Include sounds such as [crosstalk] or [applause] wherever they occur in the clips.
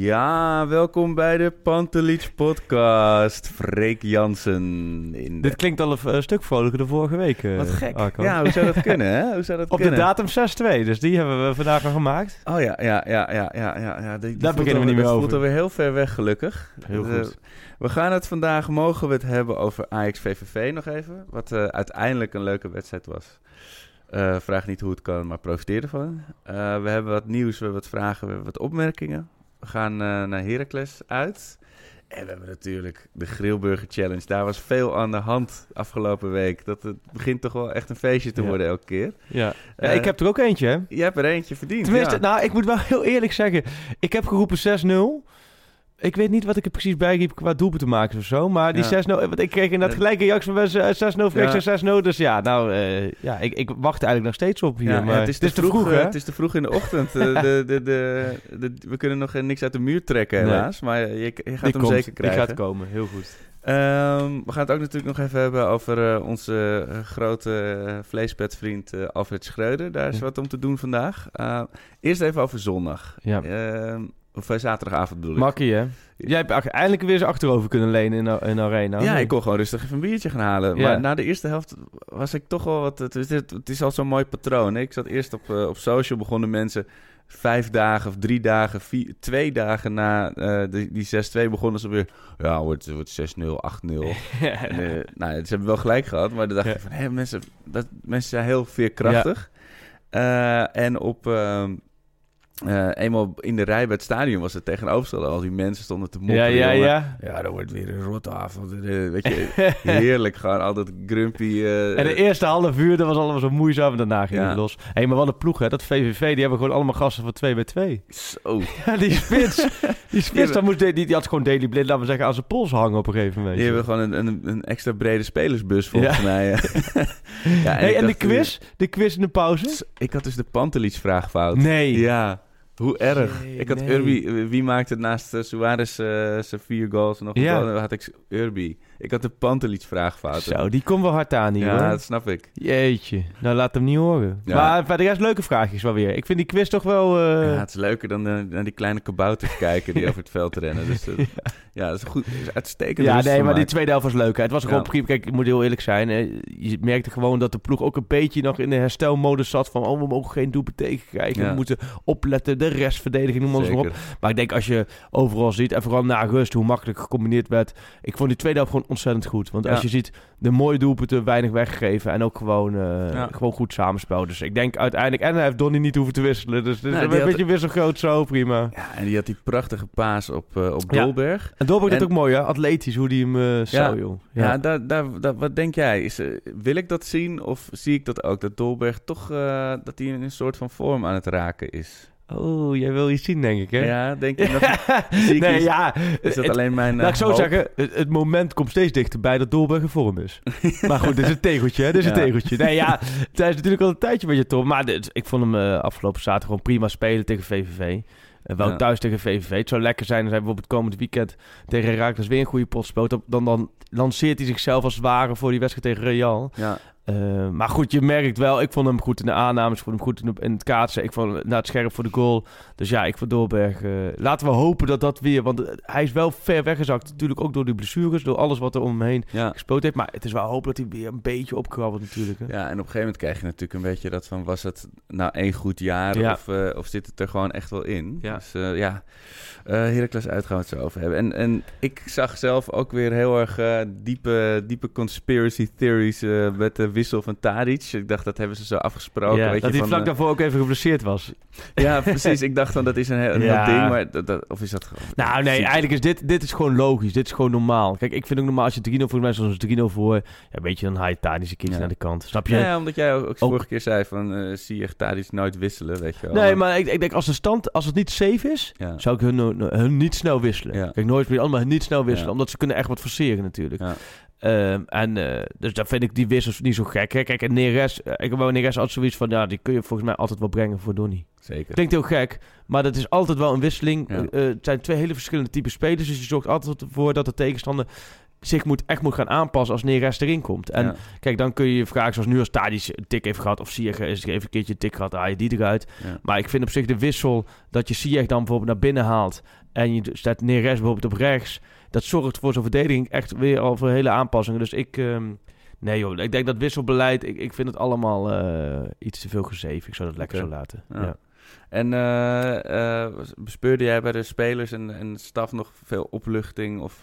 Ja, welkom bij de Pantelich podcast. Freek Jansen. In de... Dit klinkt al een eh, stuk vrolijker dan vorige week. eh, Wat gek. Arco. Ja, hoe zou dat [laughs] kunnen, hè? Hoe zou dat Op de datum 6-2, dus die hebben we vandaag al gemaakt. Oh ja, ja, ja, ja, ja, ja. ja. Die- die Daar beginnen we niet meer dat over. voelt alweer heel ver weg, gelukkig. Heel Eh, goed. we gaan het vandaag, mogen we het hebben over Ajax-VVV nog even. Wat uiteindelijk een leuke wedstrijd was. Vraag niet hoe het kan, maar profiteer ervan. Eh, we hebben wat nieuws, we hebben wat vragen, we hebben wat opmerkingen. We gaan eh, naar Heracles uit. En we hebben natuurlijk de Grillburger Challenge. Daar was veel aan de hand afgelopen week. Dat het begint toch wel echt een feestje te Ja. worden elke keer. Ja. ja, Eh, ik heb er ook eentje, hè? Jij hebt er eentje verdiend. Tenminste, ja. nou, ik moet wel [laughs] heel eerlijk zeggen. Ik heb geroepen 6-0. Ik weet niet wat ik er precies bij riep qua doelpunt te maken of zo. Maar die Ja. 6-0... Want ik kreeg inderdaad Ja. gelijk een reactie van mensen, eh, 6-0, Freek Ja. zei 6-0. Dus ja, nou... eh, ja, ik, ik wacht eigenlijk nog steeds op hier. Ja, maar het is te vroeg, hè? eh, Het is te vroeg in de ochtend. Eh, [laughs] de, de, de, we kunnen nog eh, niks uit de muur trekken, Nee. helaas. Maar je, je gaat Die hem komt, zeker krijgen. Die gaat komen, heel goed. Ehm, we gaan het ook natuurlijk nog even hebben over eh, onze eh, grote uh, vleespetvriend eh, Alfred Schreuder. Daar is Ja. wat om te doen vandaag. Eh, eerst even over zondag. Ja. Of eh, zaterdagavond bedoel ik. Makkie, hè? Jij hebt eindelijk weer eens achterover kunnen lenen in, in Arena. ja, ik kon gewoon rustig even een biertje gaan halen. Ja. Maar na de eerste helft was ik toch wel wat... Het is, het is al zo'n mooi patroon. Hè? Ik zat eerst op, eh, op social, begonnen mensen vijf dagen of drie dagen, vier, twee dagen na eh, die, die 6-2 begonnen ze weer... Ja, wordt, wordt 6-0, 8-0. [laughs] En, eh, nou, ze hebben wel gelijk gehad, maar dan dacht Ja. ik van... Hé, mensen, dat, mensen zijn heel veerkrachtig. En op... ehm, eh, eenmaal in de rij bij het stadion was het tegenovergestelde. Al die mensen stonden te mopperen. ja, ja, jongen. ja. Ja, dan wordt weer een rotte avond. Eh, Weet je, [laughs] heerlijk. Gewoon altijd grumpy. eh, En de eerste half uur, dat was allemaal zo moeizaam. En daarna ging Ja. het los. Hé, hey, maar wat een ploeg, hè. Dat VVV, die hebben gewoon allemaal gasten van 2 bij 2. Zo. [laughs] Ja, die spits. [laughs] Die spits, dan moest, die, die had gewoon Daily Blind, laten we zeggen, aan zijn pols hangen op een gegeven moment. Die hebben gewoon een, een, een extra brede spelersbus volgens Ja. mij. ja, hey, en de quiz? De quiz in de pauze? Ik had dus de Pantelich vraag fout. Nee. Ja. Hoe erg. Jee, ik had nee. Urbi. eh, Wie maakte het naast uh, Suarez eh, zijn vier goals nog? Ja. Ja. had ik Urbi. Ik had de Pantelich vraag fout. Zo, die komt wel hard aan hier, ja, hoor. dat snap ik. Jeetje. Nou, laat hem niet horen. Ja. Maar verder, de rest leuke vraagjes wel weer. Ik vind die quiz toch wel... eh, ja, het is leuker dan eh, naar die kleine kabouters [laughs] kijken die over het veld rennen. Dus eh, ja, dat is goed. Dat is uitstekend. Ja, nee, maar die tweede helft was leuk. hè. Het was gewoon prima. Kijk, ik moet heel eerlijk zijn. hè. Je merkte gewoon dat de ploeg ook een beetje nog in de herstelmodus zat. Van, oh, we mogen geen doelpunt tegenkrijgen. We moeten opletten. De restverdediging, noem maar op. Maar ik denk als je overal ziet, en vooral na rust, hoe makkelijk gecombineerd werd. Ik vond die tweede helft gewoon ontzettend goed. Want als je ziet, de mooie doelpunten, weinig weggegeven. En ook gewoon, eh, Ja. gewoon goed samenspel. Dus ik denk uiteindelijk, en hij heeft Donny niet hoeven te wisselen. Dus het is Nee, een had- beetje wisselgroot zo, prima. Ja, en die had die prachtige paas op, eh, op Ja. Dolberg. En Dolberg En- dat ook mooi, hè? Atletisch, hoe die hem eh Ja. zou, joh. Ja, daar, daar, daar- wat denk jij? Is, wil ik dat zien of zie ik dat ook? Dat Dolberg toch eh, dat hij in een soort van vorm aan het raken is. Oh, jij wil iets zien, denk ik, hè? Ja, denk je dat? zie [laughs] ik nee, ja. Is dat het- alleen mijn. Laat ik eh, zo hoop? zeggen, het, het moment komt steeds dichterbij dat Dolberg vorm is. [laughs] maar goed, dit is een tegeltje, hè? Dit is een tegeltje. Nee, ja, hij is natuurlijk al een tijdje met je top. Maar dit, ik vond hem eh, afgelopen zaterdag gewoon prima spelen tegen VVV. Eh, wel Ja. thuis tegen VVV. Het zou lekker zijn als hij bijvoorbeeld komend weekend tegen Herakles weer een goede pot speelt. Dan, dan, dan lanceert hij zichzelf als het ware voor die wedstrijd tegen Real. Ja, Eh, maar goed, je merkt wel, ik vond hem goed in de aannames, ik vond hem goed in, in het kaatsen. Ik vond hem naar het scherp voor de goal. Dus ja, ik vond Dolberg. eh, laten we hopen dat dat weer, want eh, hij is wel ver weggezakt. Natuurlijk ook door die blessures, door alles wat er om hem heen ja. gespeeld heeft. Maar het is wel hoop dat hij weer een beetje opkrabbelt natuurlijk. Hè? ja, en op een gegeven moment krijg je natuurlijk een beetje dat van... was het nou één goed jaar Ja. of, of zit het er gewoon echt wel in? Ja. Dus ja, Heracles uit gaan we het zo over hebben. En, en ik zag zelf ook weer heel erg diepe, diepe conspiracy theories... met de wissel van Tadic. Ik dacht, dat hebben ze zo afgesproken. Ja, weet dat je, hij vlak eh, daarvoor ook even geblesseerd was. Ja, precies. Ik dacht van, dat is een heel, een heel Ja. ding. Maar dat, dat- of is dat gewoon... Nou, nee, eigenlijk is dit, dit is gewoon logisch. Dit is gewoon normaal. Kijk, ik vind ook normaal als je 3-0 voor mij zoals 3-0 voor. Ja, weet je, dan haal je Tadic een keertje naar de kant. Snap je? Ja, omdat jij ook, vorige keer zei van, eh, zie je Tadic nooit wisselen, weet je wel. Nee, maar ik, ik denk als de stand, als het niet safe is, zou ik hun, hun niet snel wisselen. Kijk, nooit meer allemaal niet snel wisselen, omdat ze kunnen echt wat forceren natuurlijk. Ehm, en eh, dus daar vind ik die wissels niet zo gek. Hè. Kijk, en Neres, eh, ik heb wel Neres altijd zoiets van, ja, die kun je volgens mij altijd wel brengen voor Donny. Zeker. Klinkt heel gek, maar dat is altijd wel een wisseling. Ja. Eh, het zijn twee hele verschillende typen spelers, dus je zorgt altijd ervoor dat de tegenstander zich moet, echt moet gaan aanpassen als Neres erin komt. En Ja. kijk, dan kun je je vragen, zoals nu als Tadic een tik heeft gehad, of Ziyech is even een keertje een tik gehad, haal je die eruit. Ja. Maar ik vind op zich de wissel dat je Ziyech dan bijvoorbeeld naar binnen haalt en je zet Neres bijvoorbeeld op rechts, dat zorgt voor zo'n verdediging echt weer al voor hele aanpassingen. Dus ik, ehm, nee joh, ik denk dat wisselbeleid, ik, ik vind het allemaal eh, iets te veel gezeven. Ik zou dat lekker zo laten. Ja. Ja. En eh, eh, bespeurde jij bij de spelers en, en staf nog veel opluchting of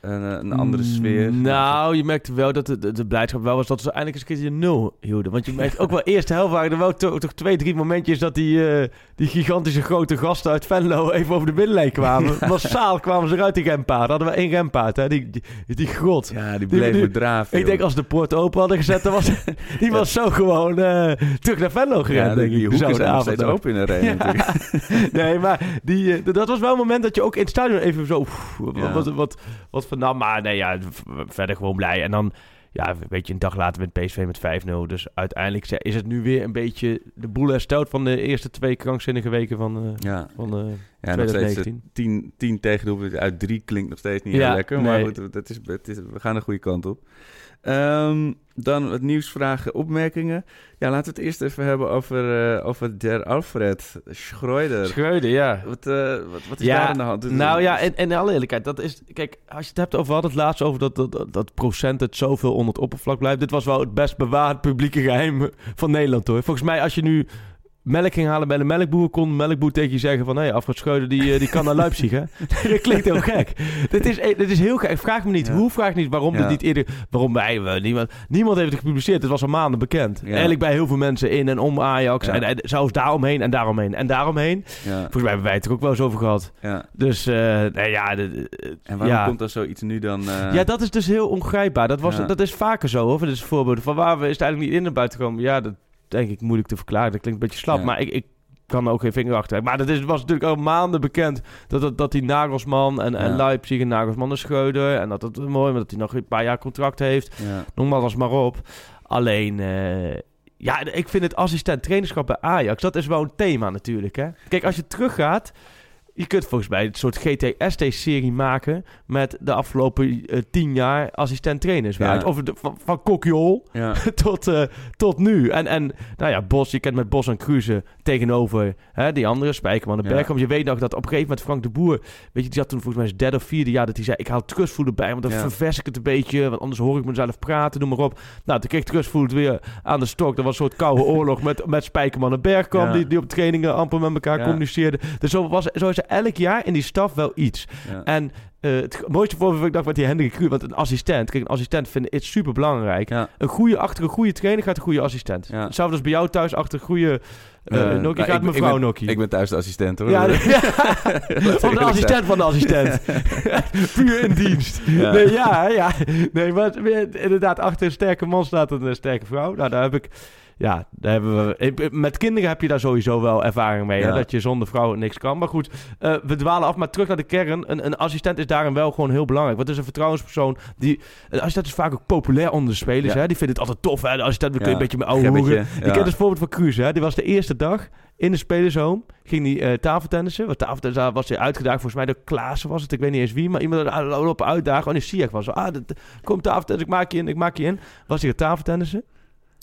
een, een andere sfeer? Nou, je merkte wel dat de, de, de blijdschap wel was dat ze eindelijk eens een keertje nul hielden. Want je merkt ook wel [laughs] eerst helft waren er wel to- toch twee, drie momentjes dat die, eh, die gigantische grote gasten uit Venlo even over de binnenlijn kwamen. [laughs] Massaal kwamen ze eruit die rempaard. Hadden we één rempaard, hè? Die, die, die grot. Ja, die bleef die- maar draven. Ik denk als de poort open hadden gezet, dan was [laughs] die was zo gewoon eh, terug naar Venlo gerend, ja, denk die, ik. die Zo hoeken de zijn nog avond steeds open in de Ja. natuurlijk. nee, maar die, eh, dat was wel een moment dat je ook in het stadion even zo... oef, wat, wat, wat, vernam. Maar nee, ja, verder gewoon blij. En dan, ja, weet je, een dag later met PSV met 5-0. Dus uiteindelijk is het nu weer een beetje de boel hersteld van de eerste twee krankzinnige weken van, eh, Ja, van eh, ja nog steeds eh, 2019. 10, 10 tegendoelpunten uit 3 klinkt nog steeds niet Ja, heel lekker. Maar nee. goed, dat is, het is, we gaan de goede kant op. Ehm, dan het nieuwsvragen, opmerkingen. Ja, laten we het eerst even hebben over, eh, over Der Alfred Schreuder. Schreuder, ja. Wat, eh, wat, wat is Ja, daar aan de hand? Nou ja, en, en in alle eerlijkheid, dat is... Kijk, als je het hebt over... We hadden het laatst over dat, dat, dat, dat procent het zoveel onder het oppervlak blijft. Dit was wel het best bewaard publieke geheim van Nederland, hoor. Volgens mij, als je nu melk ging halen bij de melkboer... kon de melkboer tegen je zeggen van... hé, hey, Alfred Schreuder, die, eh, die kan naar Leipzig, hè? [laughs] [laughs] dat klinkt heel gek. dit, is, eh, dit is heel gek. Vraag me niet Ja. hoe, vraag niet waarom Ja. dit niet eerder... Waarom wij... we- niemand, niemand heeft het gepubliceerd. Het was al maanden bekend. Ja. Eigenlijk bij heel veel mensen in en om Ajax. Ja. En, en zelfs daaromheen en daaromheen en daaromheen. Volgens mij hebben wij het er ook wel eens over gehad. Dus, eh nee, ja... de- de- En waarom komt er zoiets nu dan? eh, ja, dat is dus heel ongrijpbaar. Dat, was, dat is vaker zo, hoor. Dit is voorbeelden van waar we is het eigenlijk niet in naar buiten gekomen. Ja, dat denk ik moeilijk te verklaren. Dat klinkt een beetje slap, Ja. maar ik, ik kan ook geen vinger achter. Maar dat is, was natuurlijk al maanden bekend dat, dat, dat die Nagelsman en, en. Leipzig en Nagelsman en Schreuder... en dat het mooi, maar dat hij nog een paar jaar contract heeft. ja. Noem maar alles maar op. Alleen, eh, ja, ik vind het assistent trainerschap bij Ajax, dat is wel een thema natuurlijk. Hè? Kijk, als je teruggaat, je kunt volgens mij een soort GTST-serie maken met de afgelopen eh, tien jaar assistent trainers. Ja. Of de, van, van Kokjol ja. [laughs] tot, eh, tot nu. En, en nou ja, Bos, je kent met Bos en Cruze tegenover hè, die andere, Spijkerman en. Bergkamp. Je weet nog dat op een gegeven moment Frank de Boer, weet je, die zat toen volgens mij zijn derde of vierde jaar, dat hij zei, ik haal trustvoelen bij, want dan ververs ik het een beetje, want anders hoor ik mezelf praten, noem maar op. Nou, toen kreeg trustvoelen weer aan de stok. Dat was een soort koude oorlog met, met Spijkerman en Bergkamp, die, die op trainingen amper met elkaar Ja. communiceerden. Dus zo, was, zo is elk jaar in die staf wel iets. ja. En eh, het mooiste voorbeeld vind ik dacht met die Hendrik want een assistent, kijk, een assistent vind ik is super belangrijk. ja. Een goede, achter een goede trainer gaat een goede assistent. Ja. Hetzelfde als bij jou thuis, achter een goede uh, Nokia nou, gaat mevrouw Nokia. Ik ben thuis de assistent hoor. ja, [laughs] [laughs] van de assistent van de assistent. [laughs] Puur in dienst. Ja. Nee, ja, ja. Nee, maar inderdaad, achter een sterke man staat een sterke vrouw. Nou, daar heb ik... Ja, daar hebben we, met kinderen heb je daar sowieso wel ervaring mee. Ja. Dat je zonder vrouw niks kan. Maar goed, eh, we dwalen af. Maar terug naar de kern. Een, een assistent is daarin wel gewoon heel belangrijk. Want het is een vertrouwenspersoon. Die, een assistent is vaak ook populair onder de spelers. Ja. Hè? Die vinden het altijd tof. Hè? De assistent, we Ja, een beetje met oude gebbetje, hoeren. ja. Ik ken het voorbeeld van Cruze. Hè? Die was de eerste dag in de spelershome. Ging die eh tafeltennissen. Want tafeltennissen was hij uitgedaagd. Volgens mij door Klaassen was het. Ik weet niet eens wie. Maar iemand ah, lopen uitdagen. Oh nee, Ziyech was zo. Ah, dat, kom tafeltennis. Ik maak je in. Ik maak je in. Was hij tafeltennissen.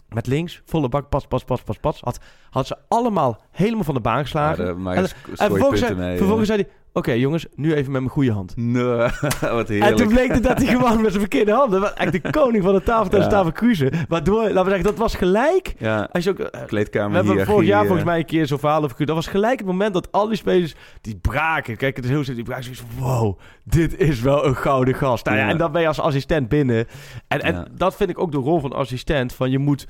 Met links, volle bak, pas, pas, pas, pas, pas. Had, had ze allemaal helemaal van de baan geslagen. En- vervolgens, zei, vervolgens zei hij... oké jongens, nu even met mijn goede hand. Nee, [laughs] wat heerlijk. En toen bleek het dat hij gewoon met zijn verkeerde handen... was Eigenlijk de koning van de tafel tijdens Ja. tafel cruisen. Waardoor, laten we zeggen, dat was gelijk... Ja, Als je ook, eh, kleedkamer we hebben vorig jaar volgens mij een keer zo'n verhaal over. Dat was gelijk het moment dat al die spelers die braken. Kijk, het is heel simpel. Die braken zoiets wow, dit is wel een gouden gast. Nou ja, Ja. en dan ben je als assistent binnen. En, en Ja. dat vind ik ook de rol van assistent. Van je moet,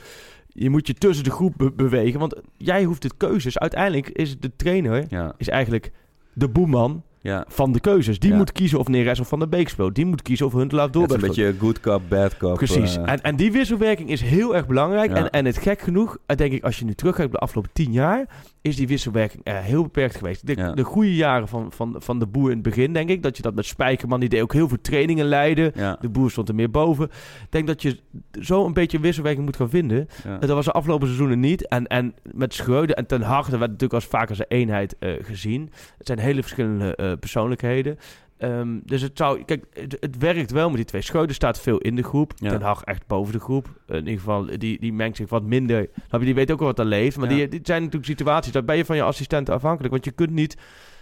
je moet je tussen de groep be- bewegen. Want jij hoeft het keuzes. Uiteindelijk is de trainer Ja, is eigenlijk de boeman ja. van de keuzes. Die Ja. moet kiezen of Neres of Van der Beek speelt. Die moet kiezen of Huntelaar door Het is een beetje good cop, bad cop. Precies. eh, En, en die wisselwerking is heel erg belangrijk. Ja. En, en het gek genoeg, eh, denk ik, als je nu terugkijkt op de afgelopen tien jaar, is die wisselwerking eh, heel beperkt geweest. De, Ja. de goede jaren van, van, van de boer in het begin, denk ik, dat je dat met Spijkerman, die deed ook heel veel trainingen leiden. ja, De boer stond er meer boven. Ik denk dat je zo een beetje wisselwerking moet gaan vinden. ja. Dat was de afgelopen seizoenen niet. En, en met Schreuder en Ten Hag, dat werd natuurlijk als vaak als een eenheid eh, gezien. Het zijn hele verschillende eh, persoonlijkheden. Ehm, dus het zou... Kijk, het, het werkt wel met die twee. Schreuder staat veel in de groep. Ja. Ten Hag echt boven de groep. in ieder geval, die, die mengt zich wat minder. Je, Die weet ook wel wat er leeft. Maar Ja. die, die zijn natuurlijk situaties... Daar ben je van je assistenten afhankelijk. Want je kunt niet...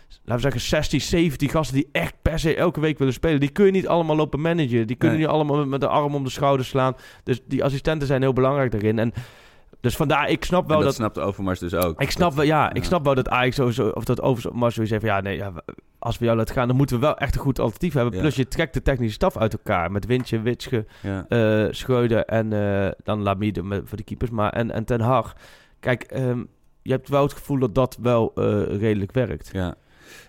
Laten we zeggen 16, 17 gasten die echt per se elke week willen spelen. Die kun je niet allemaal lopen managen. Die kunnen Nee. niet allemaal met, de arm om de schouder slaan. Dus die assistenten zijn heel belangrijk daarin. En dus vandaar, ik snap wel En dat, dat... snapt Overmars dus ook. Ik snap, wel, ja, ik snap wel dat Ajax sowieso, of dat Overmars sowieso van ja, nee, ja, als we jou laten gaan, dan moeten we wel echt een goed alternatief hebben. Ja. Plus je trekt de technische staf uit elkaar met Wintje, Witsche, Ja. eh Schreuder en eh, dan Lamide voor de keepers, maar en, en Ten Hag. Kijk, ehm, je hebt wel het gevoel dat dat wel eh, redelijk werkt. Ja,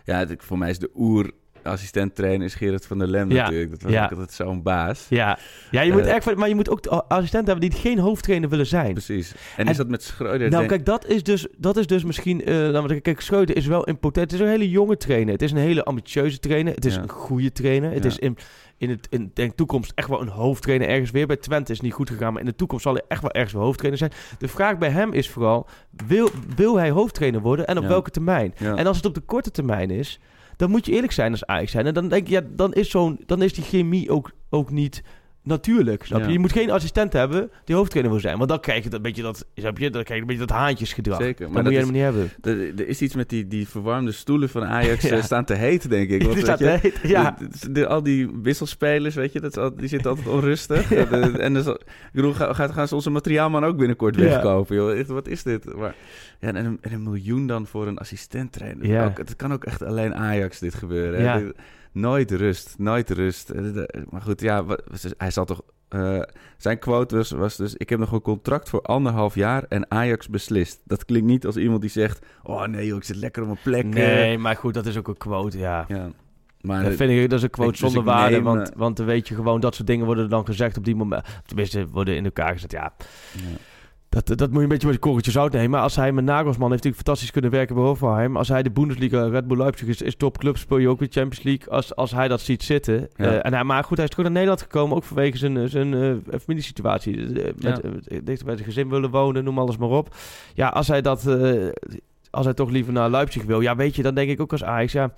ja het- voor mij is de oer assistent trainer is Gerard van der Lem Ja, natuurlijk. Dat was ja. ook altijd zo'n baas. Ja, ja je moet Eh, echt, maar je moet ook assistenten hebben die geen hoofdtrainer willen zijn. Precies. En, En- is dat met Schreuder? Nou, kijk, dat is dus, dat is dus misschien. zeggen, kijk, Schreuder is wel impotent. Het is een hele jonge trainer. Het is een hele ambitieuze trainer. Het is Ja. een goede trainer. Het is in, in, het, in de toekomst echt wel een hoofdtrainer ergens weer. Bij Twente is het niet goed gegaan, maar in de toekomst zal hij echt wel ergens wel hoofdtrainer zijn. De vraag bij hem is vooral: wil, wil hij hoofdtrainer worden en op welke termijn? En als het op de korte termijn is, dan moet je eerlijk zijn als Ajax zijn. En dan denk je, ja, dan is, zo'n, dan is die chemie ook, ook niet natuurlijk. Snap je? Ja. Je moet geen assistent hebben die hoofdtrainer wil zijn. Want dan krijg je dat beetje dat, snap je, dan krijg je een beetje dat haantjesgedrag. Zeker, Dat maar moet je dat helemaal niet hebben. Er, er is iets met die, die verwarmde stoelen van Ajax [laughs] Ja. eh, staan te heet, denk ik. [laughs] Want, weet je, heet, ja. de- al die wisselspelers, weet je, dat al- die zitten altijd onrustig. [laughs] De- en dus, ik bedoel, ga- gaat, gaan ze onze materiaalman ook binnenkort wegkopen, joh. Echt, wat is dit? Maar, ja, en, een, en een miljoen dan voor een assistent-trainer. Ja. Ook, het kan ook echt alleen Ajax dit gebeuren. hè. Nooit rust, nooit rust. Eh, Maar goed, ja, wat- hij zal toch... eh, zijn quote was, was dus... Ik heb nog een contract voor anderhalf jaar en Ajax beslist. Dat klinkt niet als iemand die zegt... Oh nee joh, ik zit lekker op mijn plek. eh." Nee, maar goed, dat is ook een quote, ja. Ja. Maar Dat vind ik, dat is een quote dus zonder waarde, neem, want, eh, want dan weet je gewoon, dat soort dingen worden dan gezegd op die moment. Tenminste, worden in elkaar gezet, ja. ja. Dat, dat moet je een beetje met een korreltje zout nemen. Maar als hij met Nagelsman heeft natuurlijk fantastisch kunnen werken bij Hoffenheim. Als hij de Bundesliga, Red Bull Leipzig is, is topclub, speel je ook weer Champions League. Als, als hij dat ziet zitten. Ja. Eh, en hij, maar goed, hij is terug naar Nederland gekomen, ook vanwege zijn, zijn eh, familiesituatie. Eh, met, Ja. eh, dichter bij zijn gezin willen wonen, noem alles maar op. Ja, als hij dat... eh, als hij toch liever naar Leipzig wil, ja, weet je, dan denk ik ook als Ajax, ja,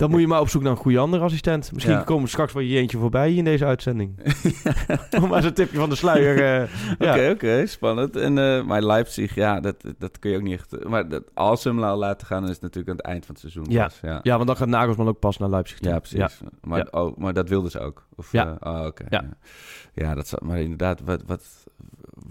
dan moet je maar op zoek naar een goede andere assistent. Misschien Ja. komen we straks wel je eentje voorbij hier in deze uitzending. [laughs] Om maar een tipje van de sluier. eh. Oké, oké, spannend. En, eh, maar Leipzig, ja, dat, dat kun je ook niet echt... Maar dat, als ze hem nou laten gaan, is het natuurlijk aan het eind van het seizoen. Ja. pas. ja. Ja, want dan gaat Nagelsman ook pas naar Leipzig. toe. Ja, precies. Maar. Oh, maar dat wilden ze ook? Of, Ja. oh, oké. Ja. Ja. ja, dat zou, maar inderdaad, wat, wat,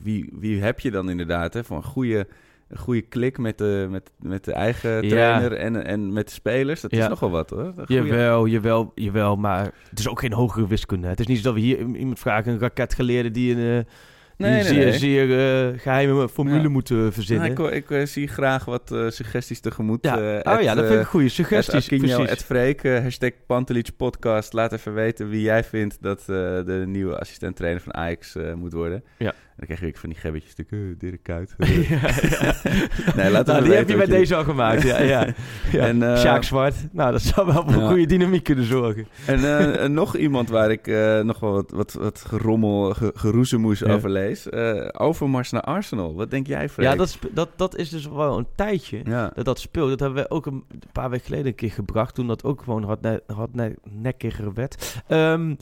wie, wie heb je dan inderdaad hè, voor een goede, een goede klik met de, met, met de eigen Ja. trainer en, en met de spelers? Dat Ja. is nogal wat hoor. Goeie- Jawel, jawel, jawel, maar het is ook geen hogere wiskunde. Het is niet zo dat we hier iemand vragen, een raketgeleerde die een, eh, die Nee, een nee, zeer, nee. zeer eh, geheime formule Ja. moet eh, verzinnen. Nou, ik, ik zie graag wat suggesties tegemoet. ja. oh ja, at, dat vind ik een goede suggesties. Precies. at Freek, hashtag Pantelic podcast. Laat even weten wie jij vindt dat de nieuwe assistent-trainer van Ajax moet worden. Ja. Dan krijg ik van die gebbetjes, uh, Dirk Kuyt. ja, ja. nee, laat nou, die heb je met deze al gemaakt. Ja, ja. [laughs] ja. En, eh, Sjaak Zwart. Nou, dat zou wel voor een goede dynamiek kunnen zorgen. En eh, nog iemand waar ik eh, nog wel wat, wat, wat gerommel, ge, geroezemoes over lees. Overmars naar Arsenal. Wat denk jij, Freek? Ja, dat, dat, dat is dus wel een tijdje. Dat dat speelt. Dat hebben we ook een paar weken geleden een keer gebracht. Toen dat ook gewoon had, had nekkiger werd. Ehm,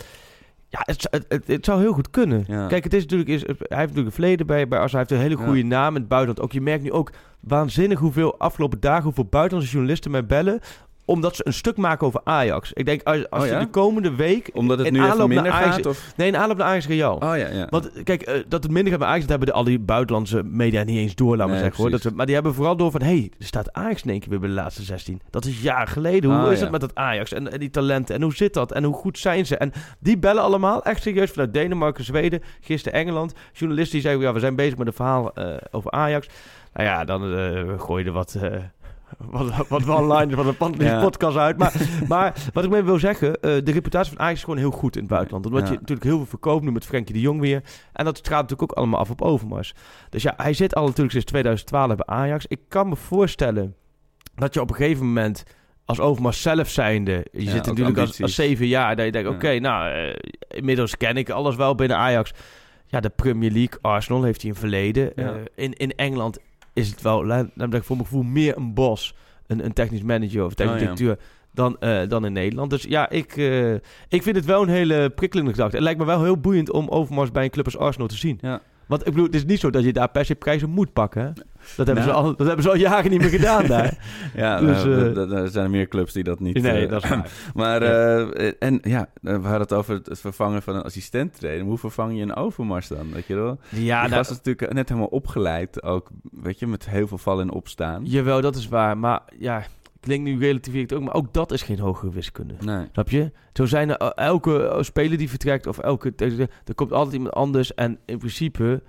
ja, het, zou- het, het, het zou heel goed kunnen. Ja. Kijk, het is natuurlijk, is, hij heeft natuurlijk een verleden bij, bij Arsenal. Hij heeft een hele goede naam in het buitenland. Ook je merkt nu ook waanzinnig hoeveel afgelopen dagen, hoeveel buitenlandse journalisten mij bellen. Omdat ze een stuk maken over Ajax. Ik denk, als, als Oh, ja? je de komende week... Omdat het nu even minder Ajax- gaat? Of? Nee, in aanloop naar Ajax Real. Oh ja, ja. Want kijk, eh, dat het minder gaat bij Ajax, dat hebben de, al die buitenlandse media niet eens door, laten Nee, zeggen. Hoor. Dat maar die hebben vooral door van, hé, hey, er staat Ajax in één keer weer bij de laatste 16. Dat is jaren geleden. Hoe Ah, is het met dat Ajax en, en die talenten? En hoe zit dat? En hoe goed zijn ze? En die bellen allemaal, echt serieus, vanuit Denemarken, Zweden, gisteren Engeland. Journalisten die zeggen, ja, we zijn bezig met een verhaal eh, over Ajax. Nou ja, dan eh gooi je er wat... wat, wat one-liners van een Pantelis [laughs] Ja. podcast uit. Maar, [laughs] maar wat ik mee wil zeggen, eh, de reputatie van Ajax is gewoon heel goed in het buitenland. Omdat Ja. je natuurlijk heel veel verkoopt nu met Frenkie de Jong weer. En dat straalt natuurlijk ook allemaal af op Overmars. Dus ja, hij zit al natuurlijk sinds 2012 bij Ajax. Ik kan me voorstellen dat je op een gegeven moment als Overmars zelf zijnde... Je Ja, zit natuurlijk als, zeven jaar, dat je denkt... Oké, nou, eh, inmiddels ken ik alles wel binnen Ajax. Ja, de Premier League, Arsenal heeft hij een verleden. Ja. Eh, in, in Engeland is het wel, laat me voor mijn gevoel, meer een bos. Een, een technisch manager of technisch Oh, ja. dan, eh, dan in Nederland. Dus ja, ik, eh, ik vind het wel een hele prikkelende gedachte. Het lijkt me wel heel boeiend om Overmars bij een club als Arsenal te zien. Ja. Want ik bedoel, het is niet zo dat je daar per se prijzen moet pakken. Hè? Dat, hebben ze Nou. al, dat hebben ze al jaren niet meer [laughs] gedaan daar. Ja, Dus, nou, eh, er zijn meer clubs die dat niet... nee, eh, dat is waar. [laughs] Maar, eh, en ja, we hadden het over het vervangen van een assistent Hoe vervang je een Overmars dan? Weet je wel? Ja, die nou, is natuurlijk net helemaal opgeleid, ook, weet je, met heel veel vallen en opstaan. jawel, dat is waar. Maar ja, klinkt nu relativeer ik het ook. Maar ook dat is geen hogere wiskunde. Nee. Snap je? Zo zijn er elke speler die vertrekt of elke... Er komt altijd iemand anders. En in principe...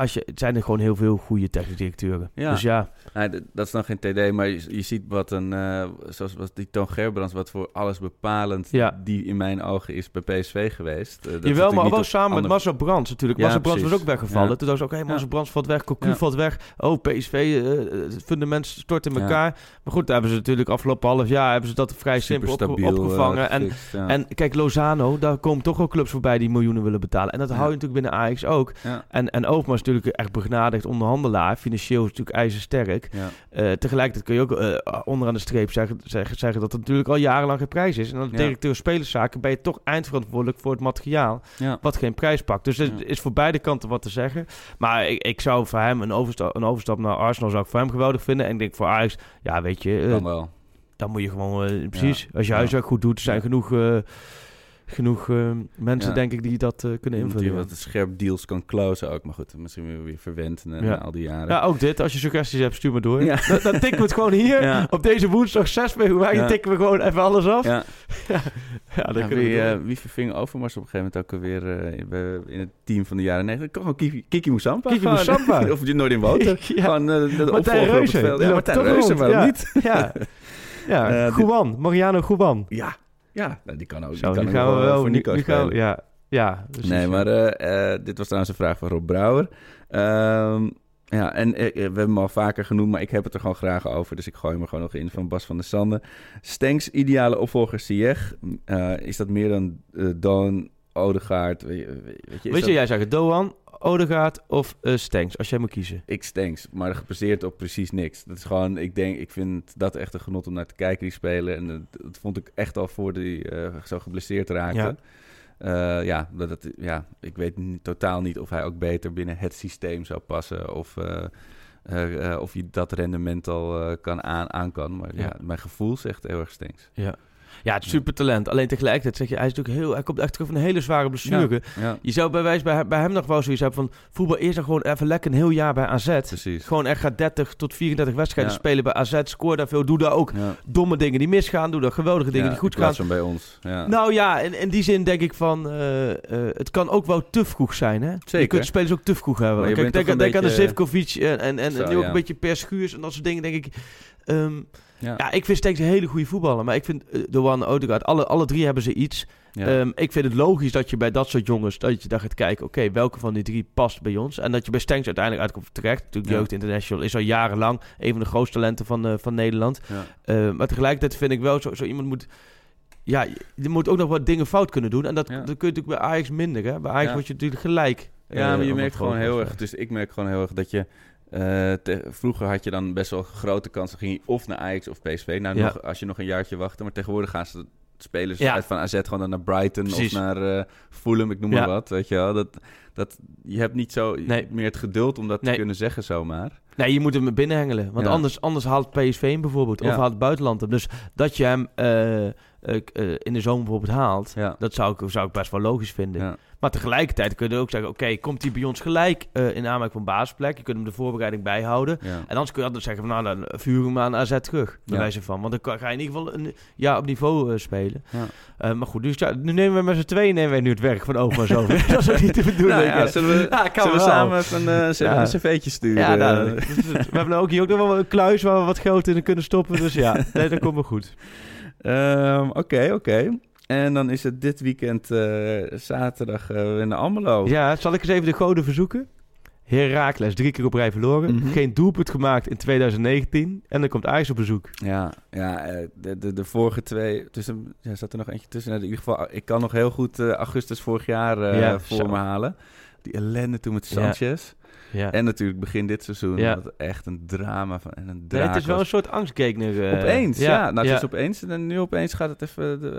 als je, het zijn er gewoon heel veel goede technische directeuren. Ja. Dus ja, Nee, dat is nog geen TD, maar je, je ziet wat een, eh, zoals wat die Toon Gerbrands, wat voor alles bepalend Ja. die in mijn ogen is bij PSV geweest. Eh, dat Jawel, maar wel samen met andere- Marcel Brands natuurlijk. Ja, Marcel Brands was ook weggevallen. Toen dacht ik, oké, Marcel Ja. Brands valt weg, Cocu valt weg. Oh, PSV, eh, het fundament stort in elkaar. Maar goed, daar hebben ze natuurlijk afgelopen half jaar... hebben ze dat vrij simpel opge- opgevangen. en gefixt. En kijk, Lozano, daar komen toch wel clubs voorbij die miljoenen willen betalen. En dat hou je natuurlijk binnen Ajax ook. En, en Overmars natuurlijk echt begnadigd onderhandelaar. Financieel is natuurlijk ijzersterk. ja. Eh tegelijkertijd kun je ook eh, onderaan de streep zeggen, zeggen, zeggen dat het natuurlijk al jarenlang geen prijs is. En als Ja. directeur spelerszaken ben je toch eindverantwoordelijk voor het materiaal ja. wat geen prijs pakt. Dus er Ja. is voor beide kanten wat te zeggen. Maar ik, ik zou voor hem een overstap, een overstap naar Arsenal zou ik voor hem geweldig vinden. En ik denk voor Ajax, ja weet je, eh, Kan wel. dan moet je gewoon, eh, precies, als je huiswerk goed doet, zijn genoeg, eh, genoeg eh, mensen Ja. denk ik die dat eh, kunnen Iemand die invullen. wat scherp deals kan closen ook. Maar goed, misschien weer, weer verwend na, Ja. al die jaren. Ja, ook dit. Als je suggesties hebt, stuur maar door. Ja. Dan, dan tikken we het gewoon hier. [laughs] Op deze woensdag 6 februari tikken we gewoon even alles af. Ja, [laughs] Ja. dan wie, door. wie verving Overmars op een gegeven moment ook alweer in- in het team van de jaren 90? Gewoon Kiki, Kiki Moussampa. Kiki. Moussampa. [laughs] of je nooit in Wouten. Ja. Gewoon eh, de Martijn opvolger op het Reuze. veld. Die Ja, Martijn waarom Ja. niet? Ja, ja. Guban. Mariano Guban. Ja, ja nou, die kan ook. Zo, die kan nu ook gaan we wel wel... voor Nico nu gaan ja, ja. precies, Nee, maar eh, eh, dit was trouwens een vraag van Rob Brouwer. Ehm, ja, en eh, we hebben hem al vaker genoemd, maar ik heb het er gewoon graag over. Dus ik gooi hem er gewoon nog in van Bas van der Sande. Stenks ideale opvolger Sieg. Eh, is dat meer dan eh Doan, Odegaard? Weet je, weet je, Weet je, dat- jij zegt Doan, Odegaard of eh Stenks, als jij moet kiezen. Ik Stenks, maar gebaseerd op precies niks. Dat is gewoon, ik denk, ik vind dat echt een genot om naar te kijken, die spelen. En dat, dat vond ik echt al voor die eh, zo geblesseerd raakte. Ja. ja, dat, dat- ja, ik weet niet- totaal niet of hij ook beter binnen het systeem zou passen. Of, eh, eh, eh, of hij dat rendement al eh, kan aan, aan kan. Maar ja. Ja. mijn gevoel zegt heel erg Stenks. Ja. Ja, het super talent. Alleen tegelijkertijd zeg je, hij is natuurlijk heel, hij komt echt terug van een hele zware blessure. Ja, Je zou bij wijze bij, hem- bij hem nog wel zoiets hebben van voetbal eerst dan gewoon even lekker een heel jaar bij AZ. precies. Gewoon echt gaat 30 tot 34 wedstrijden Ja. spelen bij AZ. Scoor daar veel. Doe daar ook Ja. domme dingen die misgaan. Doe daar geweldige dingen Ja, die goed gaan. van bij ons. Ja. Nou ja, in, in die zin denk ik van... eh, eh, het kan ook wel te vroeg zijn, hè? Je Zeker. kunt spelers ook te vroeg hebben. Je Kijk, denk, aan de Zivkovic en, en, en Zo, nu ook ja. een beetje Per Schuurs en dat soort dingen, denk ik... ehm, ja. ja, ik vind Stenks een hele goede voetballer. Maar ik vind uh, Doan Odegaard, alle, alle drie hebben ze iets. Ja. Ehm, ik vind het logisch dat je bij dat soort jongens, dat je daar gaat kijken, oké, welke van die drie past bij ons? En dat je bij Stenks uiteindelijk uitkomt terecht. Natuurlijk, Ja. Jeugd International is al jarenlang een van de grootste talenten van, eh, van Nederland. ja. Eh, maar tegelijkertijd vind ik wel, zo, zo iemand moet... Ja, je- moet ook nog wat dingen fout kunnen doen. En dat, Ja. dat kun je natuurlijk bij Ajax minder. Hè? Bij Ajax Ja. word je natuurlijk gelijk. Ja, eh, maar je allemaal merkt gewoon heel erg. Dus ik merk gewoon heel erg dat je. Eh, te- vroeger had je dan best wel grote kansen. ging je of naar Ajax of PSV. Nou, Ja. nog, als je nog een jaartje wachtte. Maar tegenwoordig gaan ze spelers Ja. uit van AZ gewoon dan naar Brighton Precies. of naar eh Fulham, ik noem Ja. maar wat. Weet je wel. Dat, Dat, je hebt niet zo Nee. meer het geduld om dat Nee. te kunnen zeggen zomaar. Nee, je moet hem binnenhengelen. Want anders, anders haalt PSV hem bijvoorbeeld. Of haalt het buitenland hem. Dus dat je hem eh, in de zomer bijvoorbeeld haalt... Ja. Dat zou ik, zou ik best wel logisch vinden. Ja. Maar tegelijkertijd kun je ook zeggen... Oké, komt hij bij ons gelijk eh, in aanmerking van basisplek? Je kunt hem de voorbereiding bijhouden. Ja. En anders kun je altijd zeggen... Van, nou, dan vuur hem aan AZ terug. Bij wijze van. Want dan ga je in ieder geval een jaar op niveau eh, spelen. Ja. Eh, maar goed, dus ja, nu nemen we met z'n tweeën nemen wij nu het werk van over. [laughs] dat is ook niet de bedoeling. Nou ja, zullen we, zullen we samen even een, eh, cv'tje sturen? Ja, nou, we hebben ook hier ook nog wel een kluis waar we wat geld in kunnen stoppen. Dus ja, [laughs] nee, dat komt wel goed. Ehm, Oké, oké. En dan is het dit weekend eh, zaterdag in de Almelo. Ja, zal ik eens even de goden verzoeken? Herakles, drie keer op rij verloren. Mhm. Geen doelpunt gemaakt in 2019. En dan komt Ajax op bezoek. Ja, ja eh, de, de, de vorige twee, tussen, ja, zat er nog eentje tussen. In ieder geval, ik kan nog heel goed eh, augustus vorig jaar Ja, voor zo. me halen. Die ellende toen met. Sanchez. Ja. En natuurlijk begin dit seizoen. Ja. Dat echt een drama van, en een Nee, draak het is wel een soort angstgekner. eh, Opeens, ja. Nou, het ja. is opeens. En nu opeens gaat het even de,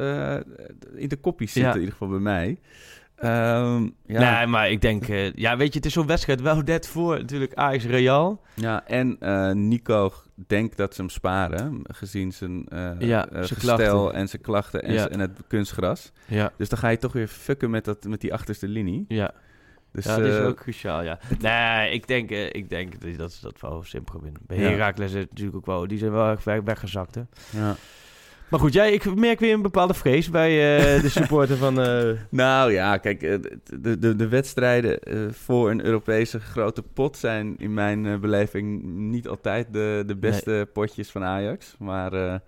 eh, in de koppies zitten, Ja. in ieder geval bij mij. Ehm, ja. Nee, maar ik denk... eh, ja, weet je, het is zo'n wedstrijd wel net voor natuurlijk Ajax Real. Ja, en Nico denkt dat ze hem sparen, gezien zijn Ja, zijn gestel klachten. en zijn klachten en, Ja. en het kunstgras. Ja, Dus dan ga je toch weer fucken met, dat, met die achterste linie. ja. Dus, ja, dat is eh, ook cruciaal, ja. Nee, ik denk, eh, ik denk dat- dat ze dat wel simpel winnen. Bij Ja. Herakles is natuurlijk ook wel... Die zijn wel weg- weggezakt, hè. ja. Maar goed, jij, ik merk weer een bepaalde vrees bij eh, de [laughs] supporter van... Nou ja, kijk, de, de, de wedstrijden voor een Europese grote pot zijn in mijn beleving niet altijd de, de beste potjes van Ajax. Maar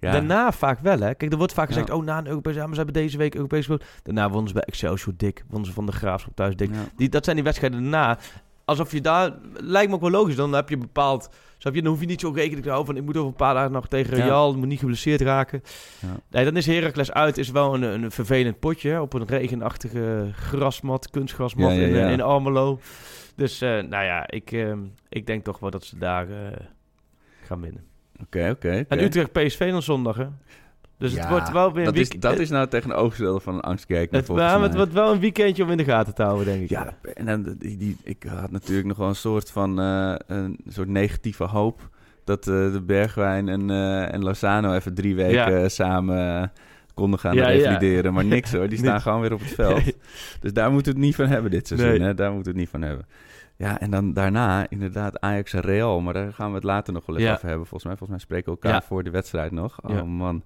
ja, Daarna vaak wel, hè. Kijk, er wordt vaak gezegd... Ja. oh, na een Europese... Ja, maar ze hebben deze week Europese... gespeeld. Daarna wonnen ze bij Excelsior dik. Wonnen ze van de Graafschap thuis dik. Die, dat zijn die wedstrijden daarna. Alsof je daar... Lijkt me ook wel logisch. Dan heb je bepaald... Snap je? Dan hoef je niet zo rekening te houden van... ik moet over een paar dagen nog tegen. Real. Moet niet geblesseerd raken. Ja. Nee, dan is Heracles uit. Is wel een, een vervelend potje. hè, Op een regenachtige grasmat. Kunstgrasmat In, in Almelo. Dus, eh, nou ja, ik, eh, ik denk toch wel dat ze daar eh, gaan winnen. Oké, oké. En. Utrecht PSV dan zondag, hè? Dus het wordt wel weer een dat is, dat is nou tegenovergestelde van een angstgekijk. het, ja, het wordt wel een weekendje om in de gaten te houden, denk ik. Ja, en dan, die, die, ik had natuurlijk nog wel een soort van eh, een soort negatieve hoop dat eh, de Bergwijn en, eh, en Lozano even drie weken Ja. samen konden gaan Ja, revalideren. Maar niks hoor, [laughs] die staan gewoon weer op het veld. Dus daar moeten we het niet van hebben dit seizoen. Nee. Hè? Daar moeten we het niet van hebben. Ja, en dan daarna inderdaad Ajax en Real. Maar daar gaan we het later nog wel even Ja. over hebben. Volgens mij, volgens mij spreken we elkaar Ja. voor de wedstrijd nog. Oh Ja. man.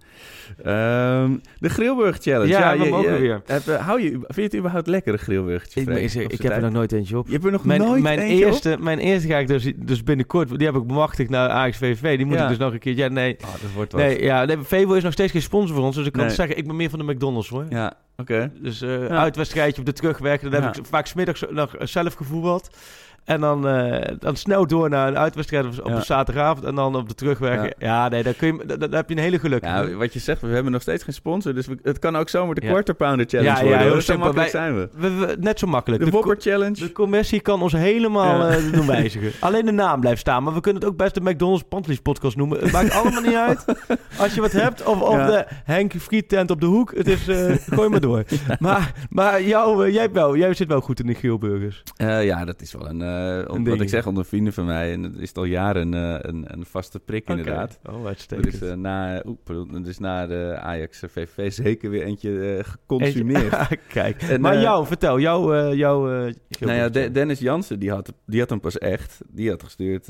Ehm, de Grilburg Challenge. Ja, we mogen weer. heb, eh, hou je, vind je het überhaupt lekker, een Grilburgertje? Ik, ik, heb er nog nooit eentje op. Je hebt er nog Mijn, nooit mijn, eentje op? eerste, mijn eerste ga ik dus, dus binnenkort, die heb ik bemachtigd naar Ajax VVV. Die moet ik dus nog een keer. Ja, nee. Oh, dat wordt wat. Nee, ja, nee, Vevo is nog steeds geen sponsor voor ons. Dus ik kan Nee. zeggen, ik ben meer van de McDonald's hoor. Ja, oké. Dus eh Ja. uitwedstrijdje op de terugweg. Dan heb ik vaak smiddags nog zelf gevoetbald. En dan, eh, dan snel door naar een uitwedstrijd op, Ja. een zaterdagavond. En dan op de terugweg. Ja. Ja, nee, dan, kun je, dan, dan heb je een hele geluk. Ja, wat je zegt, we hebben nog steeds geen sponsor. Dus we- het kan ook zomaar de Ja. Quarter Pounder Challenge Ja, ja, worden. heel hoor. Zo simpel. makkelijk Wij- zijn we. we, we- net zo makkelijk. De Whopper Challenge. De commissie kan ons helemaal Ja. eh, doen [laughs] wijzigen. Alleen de naam blijft staan. Maar we kunnen het ook best de McDonald's Pantelis podcast noemen. Het maakt allemaal niet uit. Als je wat hebt. Of, of Ja. de Henk Frietent op de hoek. Het is, eh, gooi maar door. [laughs] Maar, maar jou, jij, wel, jij zit wel goed in de grillburgers. Eh, ja, dat is wel een, eh, ding. ik zeg, onder vrienden van mij. En het is al jaren eh, een, een vaste prik inderdaad. Oh, uitstekend. is, eh, na, er is na de Ajax VVV zeker weer eentje geconsumeerd. Eentje- [laughs] Kijk. En, maar jou, vertel. Jou, jouw eh, Nou ja. De- Dennis Jansen, die had, die had hem pas echt. Die had gestuurd.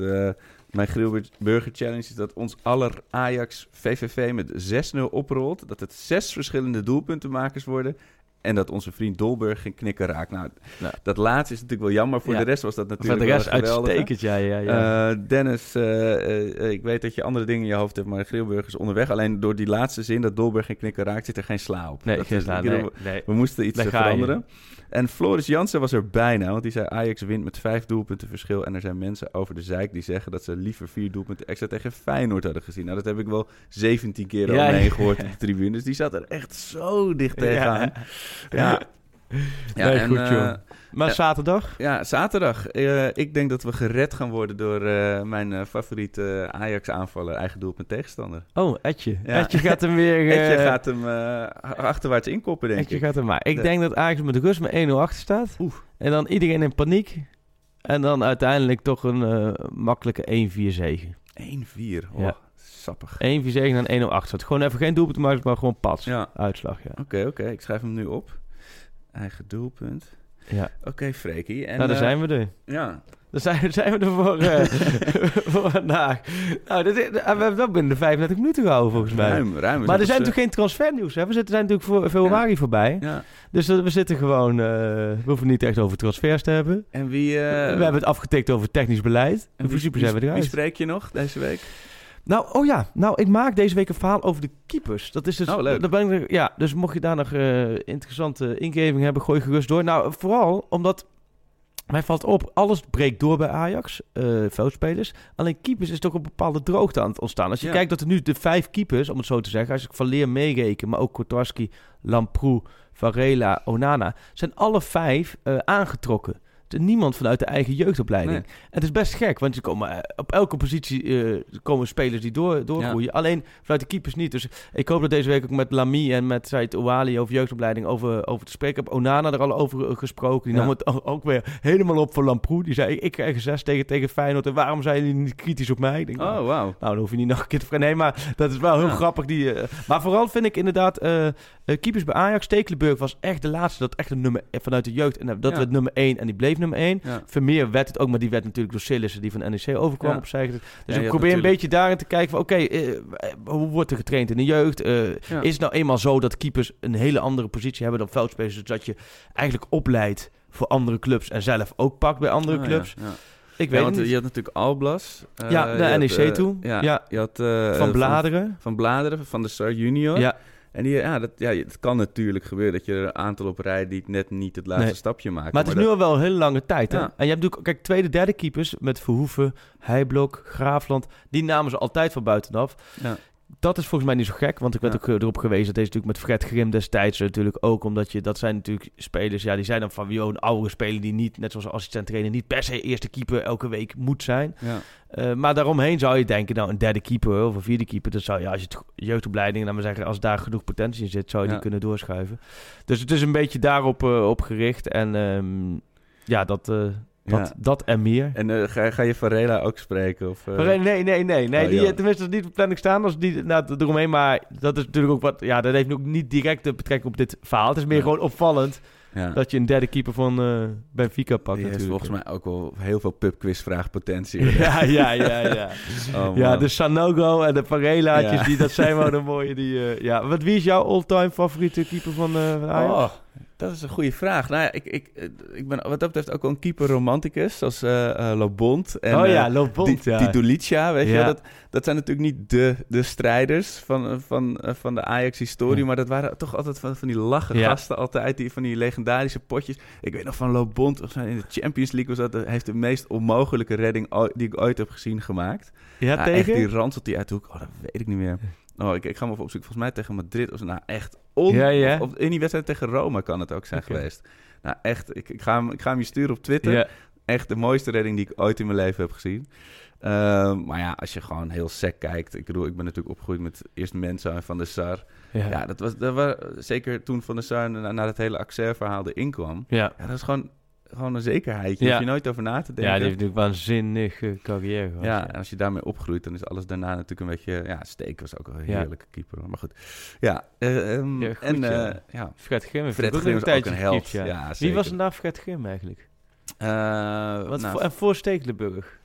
mijn Grillburger Challenge is dat ons aller Ajax VVV met 6-0 oprolt. Dat het zes verschillende doelpuntenmakers worden. En dat onze vriend Dolberg geen knikker raakt. Nou, dat laatste is natuurlijk wel jammer. Voor Ja. de rest was dat Voor natuurlijk de rest uitstekend. Ja, ja, ja. Eh, Dennis, eh, eh, ik weet dat je andere dingen in je hoofd hebt, maar Grillburg is onderweg. Alleen door die laatste zin dat Dolberg geen knikker raakt, zit er geen sla op. nee, Dat geen is- Nee, nee. we moesten iets je. veranderen. En Floris Jansen was er bijna, want die zei Ajax wint met vijf doelpunten verschil. En er zijn mensen over de zeik die zeggen dat ze liever vier doelpunten extra tegen Feyenoord hadden gezien. Nou, dat heb ik wel 17 keer al mee ja. gehoord op de [laughs] tribune. Dus die zat er echt zo dicht tegenaan. [laughs] Ja, Ja, Nee, en, goed, eh, joh. Maar ja. zaterdag? ja, zaterdag. Eh, ik denk dat we gered gaan worden door eh, mijn eh, favoriete Ajax-aanvaller, eigen doelpunt tegenstander. Oh, Etje. Ja. Etje gaat hem weer... [laughs] eh, Etje gaat hem eh, achterwaarts inkoppen, denk Etje ik. gaat hem maar. Ik Ja. denk dat Ajax met de rust met 1-0 achter staat. En dan iedereen in paniek. En dan uiteindelijk toch een eh, makkelijke 1-4 zegen. 1-4. Oh, Ja. Sappig. 1-4 zegen en 1-0 achter staat. Gewoon even geen doelpunt maken, maar gewoon pas. Ja, Uitslag, ja. oké, oké. Ik schrijf hem nu op. Eigen doelpunt. ja. Oké, Freekie. En, nou, daar eh, zijn we er. Ja, Dan zijn, zijn we er voor, eh, [laughs] voor vandaag. Nou, dit, is- we hebben wel binnen de 35 minuten gehouden, volgens mij. ruim, ruim. Maar er zijn natuurlijk geen transfernieuws. Hè? We zitten, zijn natuurlijk voor februari voorbij. eh, Ja. Dus eh, we zitten gewoon... eh, we hoeven niet echt over transfers te hebben. En wie... eh, we hebben het afgetikt over technisch beleid. en In wie, principe wie- zijn we wie eruit. spreek je nog deze week? Nou, oh ja. Nou, ik maak deze week een verhaal over de keepers. Dat is dus... Oh, leuk. daar ben ik, ja, dus mocht je daar nog eh, interessante ingeving hebben, gooi gerust door. Nou, vooral omdat... Mij valt op, alles breekt door bij Ajax, eh veldspelers. Alleen keepers is toch een bepaalde droogte aan het ontstaan. Als je Ja. kijkt dat er nu de vijf keepers, om het zo te zeggen, als ik Van Leer meereken, maar ook Kotarski, Lamproe, Varela, Onana, zijn alle vijf eh, aangetrokken. Niemand vanuit de eigen jeugdopleiding. Nee. En het is best gek, want je komen, eh, op elke positie eh, komen spelers die door, doorgroeien. Alleen vanuit de keepers niet. Dus ik hoop dat deze week ook met Lamy en met Said Ouali over jeugdopleiding over, over te spreken. Ik heb Onana er al over eh, gesproken. Die Ja. nam het ook weer helemaal op voor Lamproe. Die zei, ik, krijg een zes tegen, tegen Feyenoord. En waarom zijn jullie niet kritisch op mij? Ik denk, nou, Oh, wauw. nou, dan hoef je niet nog een keer te vragen. Nee, maar dat is wel heel Ja. grappig. Die, maar vooral vind ik inderdaad... keepers bij Ajax. Stekelenburg was echt de laatste. Dat echt een nummer vanuit de jeugd. En dat Ja. werd nummer 1 en die bleef nummer 1. Ja. Vermeer werd het ook, maar die werd natuurlijk door Sillissen, die van NEC overkwam Ja. opzij. gezet. Dus ik probeer een beetje daarin te kijken van... Oké, eh, hoe wordt er getraind in de jeugd? Eh. Is het nou eenmaal zo dat keepers een hele andere positie hebben dan veldspelers? Dus dat je eigenlijk opleidt voor andere clubs en zelf ook pakt bij andere ja, clubs? Ik Ja, weet want niet. je had natuurlijk Alblas. eh, Ja, naar had, NEC eh, toe. Ja, Ja. je had... eh, van eh, Bladeren. Van Bladeren, van de Star Junior. ja, En die, ja, dat, ja, het kan natuurlijk gebeuren dat je er een aantal op rij die net niet het laatste Nee. stapje maken. Maar het is nu al wel een hele lange tijd. Hè? Ja. En je hebt natuurlijk, kijk, tweede, derde keepers met Verhoeven, Heijblok, Graafland. Die namen ze altijd van buitenaf. Ja. Dat is volgens mij niet zo gek, want ik werd Ja. ook eh, erop gewezen. Dat deze natuurlijk met Fred Grim destijds natuurlijk ook. Omdat je, dat zijn natuurlijk spelers, ja, die zijn dan van wie een oudere speler die niet, net zoals assistent trainer, niet per se eerste keeper elke week moet zijn. Ja. Eh, maar daaromheen zou je denken, nou, een derde keeper of een vierde keeper, dat zou je, als je het jeugdopleiding, laat maar zeggen, als daar genoeg potentie in zit, zou je Ja. die kunnen doorschuiven. Dus het is een beetje daarop eh, op gericht. En ehm, ja, dat, dat, Ja. dat en meer. En eh, ga, ga je Varela ook spreken? Of, eh? Nee, nee, nee, nee. Oh, die, tenminste, dat is niet op planning staan. Als die nou, eromheen, maar dat is natuurlijk ook wat. Ja, dat heeft ook niet direct de betrekking op dit verhaal. Het is meer Ja. gewoon opvallend ja. dat je een derde keeper van eh, Benfica pakt. die heeft natuurlijk. volgens mij ook wel heel veel pubquizvraagpotentie. [laughs] Ja, ja, ja, ja. [laughs] Oh, ja, de Sanogo en de Parelaatjes, Ja. die, dat zijn wel de [laughs] mooie. Die, ja. Wat, wie is jouw all-time favoriete keeper van, van Ajax? Oh, dat is een goede vraag. Nou ja, ik, ik, eh, ik ben wat dat betreft ook wel een keeper romanticus, zoals eh eh, Lobond. En, oh eh, ja, ja. die Dulicia, weet je wel, dat, dat zijn natuurlijk niet de, de strijders van, eh, van, eh, van de Ajax-historie, Ja. maar dat waren toch altijd van, van die lachen gasten, altijd die, van die legendarische potjes. Ik weet nog van Lobond, of zo, in de Champions League was dat, hij heeft de meest onmogelijke redding die ik ooit heb gezien gemaakt. ja, Ja, tegen? echt die ranselt die uit de hoek, oh, dat weet ik niet meer. Oh, ik, ik ga hem even opzoeken. Volgens mij tegen Madrid was het nou echt on... Ja, ja. In die wedstrijd tegen Rome kan het ook zijn geweest. Nou, echt, ik, ik, ga hem, ik ga hem je sturen op Twitter. Ja. Echt de mooiste redding die ik ooit in mijn leven heb gezien. Ehm, maar ja, als je gewoon heel sec kijkt. Ik bedoel, ik ben natuurlijk opgegroeid met eerst Mensa en Van der Sar. Ja. Ja, dat was, dat was zeker toen Van der Sar na, na het hele Axer-verhaal erin kwam. Ja. Ja, dat is gewoon, gewoon een zekerheidje. Ja. Daar hoef je nooit over na te denken. ja, die heeft natuurlijk waanzinnige carrière gehad. Ja, en als je daarmee opgroeit, dan is alles daarna natuurlijk een beetje... Ja, Steek was ook een Ja. heerlijke keeper. Maar goed. Ja, eh, ehm, Ja, goed, en ja. eh, ja. Fred Grim Fred Grim is ook een held. gekiept, Ja, Wie was er nou Fred Grim eigenlijk? Eh, Wat nou, voor, en voor Stekelenburg?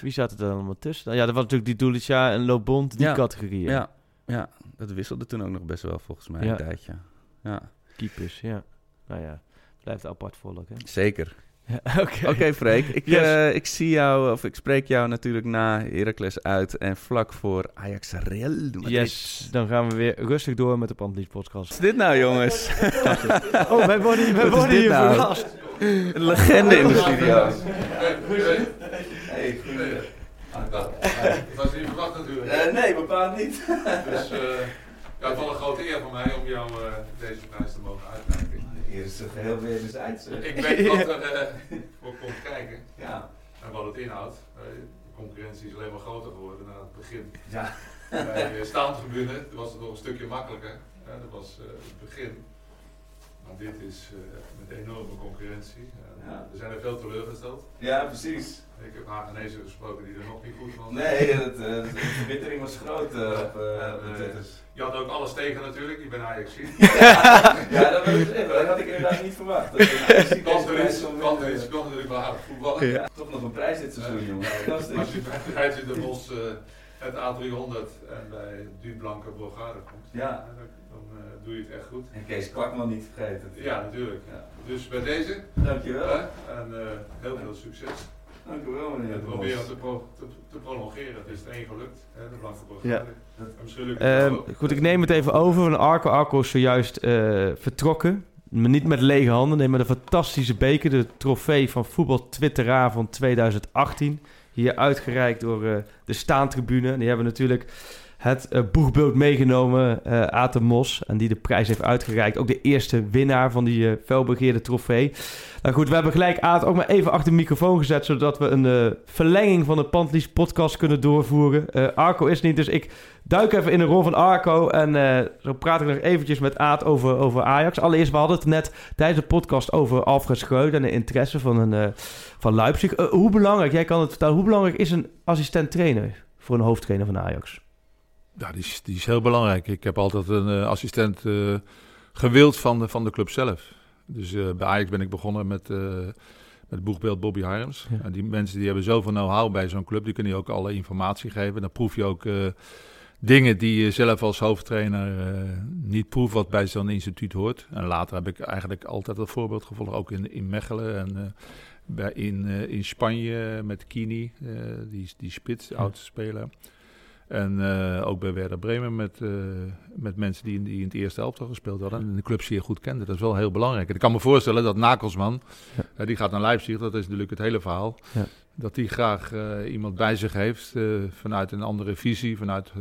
Wie zat er dan allemaal tussen? Nou, ja, dat was natuurlijk die Dulica en Lobond, die Ja. categorieën. ja, ja, dat wisselde toen ook nog best wel volgens mij Ja. een tijdje. Ja, Keepers, ja. Nou ja, blijft apart volk, hè? zeker. Ja, [laughs] Oké. Oké, Freek. Ik, Yes. eh, ik zie jou, of ik spreek jou natuurlijk na Heracles uit en vlak voor Ajax Real Madrid. Yes, dan gaan we weer rustig door met de Pantelis podcast. Wat is dit nou, jongens? [laughs] Oh, wij worden, hier- wij worden hier nou? verrast. Een legende in de studio. Dat was niet verwacht natuurlijk. Eh, nee, bepaald niet. Dus eh ja, het was een grote eer voor mij om jou eh, deze prijs te mogen uitreiken. Hier is het geheel weer wederzijds. Ik weet wat [laughs] er eh, voor komt kijken Ja. en wat het inhoudt. Eh, de concurrentie is alleen maar groter geworden na het begin. Ja. Bij staantribune was het nog een stukje makkelijker. Dat was eh, het begin. Maar dit is eh, met enorme concurrentie. En, Ja. Er zijn er veel teleurgesteld. ja, precies. Ik heb Hagenezen gesproken die er nog niet goed van Nee, het, eh, de verbittering was groot eh, op, eh, Twitters. Je had ook alles tegen natuurlijk, ik ben ajax [laughs] Ja, dat, wil ik zeggen. dat had ik inderdaad niet verwacht. Ajax-ziek [laughs] Kan er iets, kan er iets, kan natuurlijk wel aardig voetballen. Ja. Toch nog een prijs dit seizoen, jongen. Fantastisch. Als je bij de Bos eh, het A300 en bij Dublanke Bulgaren komt, Ja. dan, dan eh, doe je het echt goed. En Kees Kwakman niet vergeten. Ja, natuurlijk. Ja. Dus bij deze, Dankjewel. hè, en eh, heel veel succes. Dankjewel, meneer. En de proberen te, pro- te, te prolongeren. Het is het één gelukt, hè, de Blanke Ja. Misschien Eh, ook. goed, ik neem het even over. Van Arco. Arco is zojuist eh, vertrokken. Maar niet met lege handen. Nee, met een fantastische beker. De trofee van Voetbal Twitteravond 2018. Hier uitgereikt door eh, de Staantribune. Die hebben natuurlijk het eh, boegbeeld meegenomen. eh Aad de Mos. En die de prijs heeft uitgereikt. Ook de eerste winnaar van die eh felbegeerde trofee. Nou goed, we hebben gelijk Aad ook maar even achter de microfoon gezet. Zodat we een eh, verlenging van de Pantlies podcast kunnen doorvoeren. Eh, Arco is niet, dus ik duik even in de rol van Arco. En eh, zo praat ik nog eventjes met Aad over, over Ajax. Allereerst, we hadden het net tijdens de podcast over Alfred Schreuder en de interesse van, een, eh, van Leipzig. Eh, hoe belangrijk, jij kan het vertellen, hoe belangrijk is een assistent trainer voor een hoofdtrainer van Ajax? Ja, die is, die is heel belangrijk. Ik heb altijd een eh, assistent eh, gewild van de, van de club zelf. Dus eh, bij Ajax ben ik begonnen met, met het boegbeeld Bobby Harms. Ja. En die mensen die hebben zoveel know-how bij zo'n club. Die kunnen je ook alle informatie geven. Dan proef je ook dingen die je zelf als hoofdtrainer niet proeft wat bij zo'n instituut hoort. En later heb ik eigenlijk altijd dat voorbeeld gevolgd. Ook in, in Mechelen en bij, in, in Spanje met Kini. die, die spits, de oudste speler. En eh, ook bij Werder Bremen met, eh, met mensen die in, die in het eerste elftal gespeeld hadden. En de club zeer goed kenden. Dat is wel heel belangrijk. En ik kan me voorstellen dat Nakelsman, Ja. eh, die gaat naar Leipzig, dat is natuurlijk het hele verhaal. Ja. Dat die graag iemand bij zich heeft vanuit een andere visie, vanuit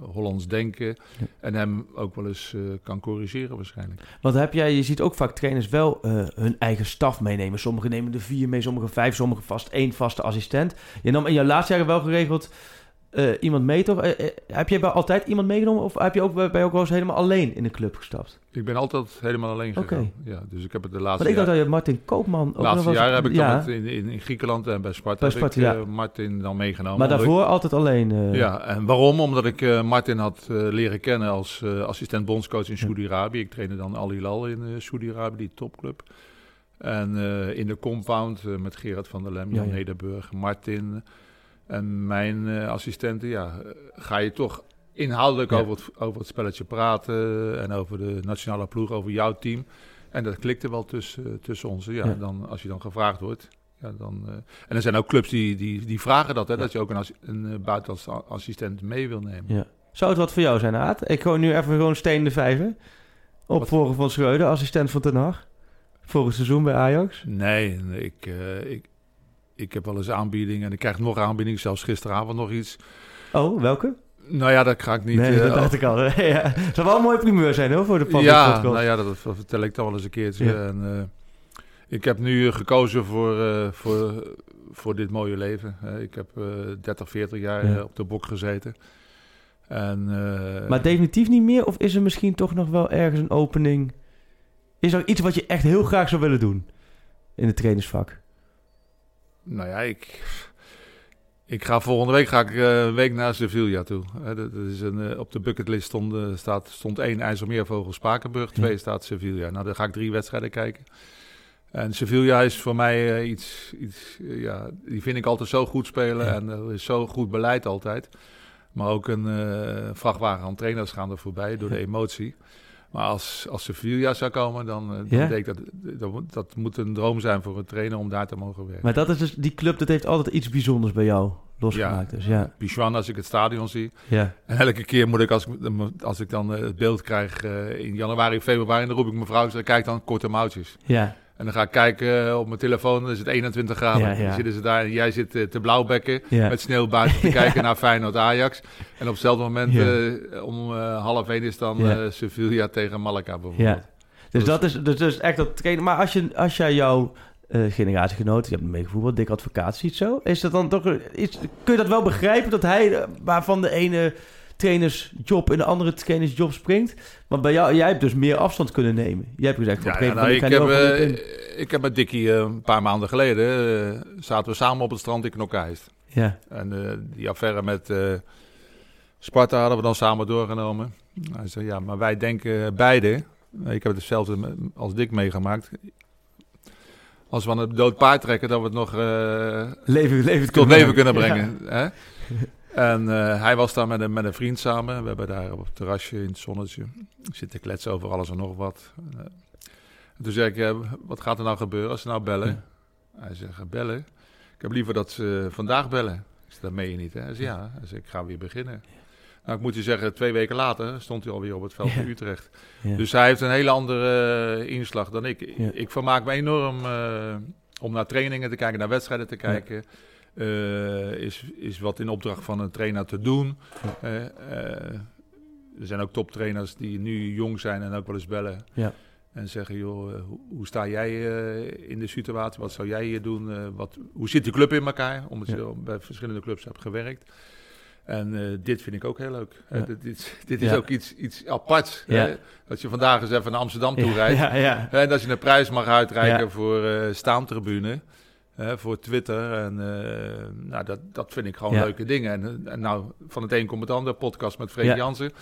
Hollands denken. Ja. En hem ook wel eens kan corrigeren waarschijnlijk. Want heb jij, je ziet ook vaak trainers wel hun eigen staf meenemen. Sommigen nemen er vier mee, sommigen vijf, sommigen vast één vaste assistent. Je nam in jouw laatste jaren wel geregeld eh, iemand mee, toch? Eh, eh, heb jij bij altijd iemand meegenomen of heb je ook, bij je ook wel eens helemaal alleen in de club gestapt? Ik ben altijd helemaal alleen gegaan. Ja, dus ik heb het de laatste Want ik dacht dat je Martin Koopman ook De laatste nog jaren heb ik ja, dan in, in, in Griekenland en bij Sparta, Bij heb Sparta, ik ja. eh, Martin dan meegenomen. maar ik- daarvoor altijd alleen. Ja, en waarom? Omdat ik Martin had leren kennen als assistent bondscoach in Saudi-Arabië. Ik trainde dan Al Hilal in Saudi-Arabië, die topclub. En in de compound met Gerard van der Lem, Ja, Jan ja. Nederburg, Martin en mijn eh, assistenten. Ja, eh, ga je toch inhoudelijk Ja. over, het, over het spelletje praten en over de nationale ploeg, over jouw team. En dat klikte wel tussen, tussen ons. Ja, Ja. Dan, als je dan gevraagd wordt. Ja, dan, eh, en er zijn ook clubs die, die, die vragen dat, hè, Ja. dat je ook een, een eh, buitenlandse assistent mee wil nemen. Ja. Zou het wat voor jou zijn, Aad? Ik gooi nu even gewoon steen de vijver. Opvolger van Schreuder, assistent van Ten Hag. Vorig seizoen bij Ajax. Nee, ik, eh, ik, ik heb wel eens aanbiedingen en ik krijg nog aanbiedingen, zelfs gisteravond nog iets. Oh, welke? Nou ja, dat ga ik niet... nee, eh, dat dacht ik al. [laughs] ja. Het zou wel een mooie primeur zijn hoor, voor de Panther ja, podcast. nou ja, dat, dat vertel ik dan wel eens een keertje. Ja. En, eh, ik heb nu eh, gekozen voor, voor, voor dit mooie leven. Ik heb eh 30, 40 jaar Ja. op de bok gezeten. En, Maar definitief niet meer? Of is er misschien toch nog wel ergens een opening? Is er iets wat je echt heel graag zou willen doen? In het trainersvak? Nou ja, ik, ik ga volgende week ga ik eh, een week naar Sevilla toe. Dat, is een, eh, op de bucketlist stond, eh, staat, stond één IJsselmeervogel Spakenburg, twee staat Sevilla. Nou, dan ga ik drie wedstrijden kijken. En Sevilla is voor mij iets, iets ja, die vind ik altijd zo goed spelen Ja. en er is zo goed beleid altijd. Maar ook een vrachtwagen aan trainers gaan er voorbij door de [laughs] emotie. Maar als, als Sevilla zou komen, dan, eh, dan Ja? denk ik dat, dat, moet- dat moet een droom zijn voor een trainer om daar te mogen werken. Maar dat is dus, die club dat heeft altijd iets bijzonders bij jou losgemaakt. Dus ja. Pichuan, als ik het stadion zie. ja. En elke keer moet ik, als ik, als ik dan eh, het beeld krijg eh, in januari, februari, dan roep ik mijn vrouw, zeg, kijk dan korte mouwtjes. Ja. En dan ga ik kijken eh, op mijn telefoon, dan is het 21 graden. Ja, ja. Dan zitten ze daar en jij zit eh, te blauwbekken Ja. met sneeuw buiten te [laughs] kijken naar Feyenoord Ajax. En op hetzelfde moment, eh, om half één is dan Sevilla tegen Malaga bijvoorbeeld. ja. Dus dat is dus, dus echt dat trainen. Maar als, je, als jij jouw generatiegenoot, je hebt meegevoetbald, dik advocaat, ziet zo, is dat dan toch, is, kun je dat wel begrijpen dat hij waarvan de ene trainersjob in de andere trainersjob springt? Want bij jou, jij hebt dus meer afstand kunnen nemen. Jij hebt gezegd, op een Ja, nou, ik, heb, eh, ik heb met Dickie eh, een paar maanden geleden... eh, zaten we samen op het strand in Knokkeheist. Ja, En die affaire met Sparta hadden we dan samen doorgenomen. Hij zei, ja, maar wij denken beide... Ik heb hetzelfde als Dick meegemaakt. Als we aan het dood paard trekken, dat we het nog leven, leven tot leven kunnen brengen. Hè? [laughs] En eh, hij was daar met een, met een vriend samen. We hebben daar op het terrasje in het zonnetje zitten kletsen over alles en nog wat. Eh, en toen zei ik, eh, wat gaat er nou gebeuren als ze nou bellen? Hij zegt, bellen? Ik heb liever dat ze vandaag bellen. Ik dat meen je niet, hè? Hij zei, ja. Hij zei, ik ga weer beginnen. Nou, ik moet je zeggen, twee weken later stond hij alweer op het veld Ja. van Utrecht. Ja. Dus hij heeft een hele andere inslag dan ik. Ik vermaak me enorm om naar trainingen te kijken, naar wedstrijden te kijken. Eh, is, is wat in opdracht van een trainer te doen. Eh, eh, er zijn ook toptrainers die nu jong zijn en ook wel eens bellen. Ja. En zeggen, joh, hoe, hoe sta jij in de situatie? Wat zou jij hier doen? Wat, hoe zit de club in elkaar? Omdat je Ja. bij verschillende clubs hebt gewerkt. En dit vind ik ook heel leuk. Dit, dit, dit is Ja. ook iets, iets aparts. Ja. Dat je vandaag eens even naar Amsterdam toe rijdt. ja, ja. En dat je een prijs mag uitreiken voor staantribune. Hè, voor Twitter. En eh, nou, dat, dat vind ik gewoon Ja. leuke dingen. En, en nou, van het een komt het ander. Podcast met Freek Ja. Jansen.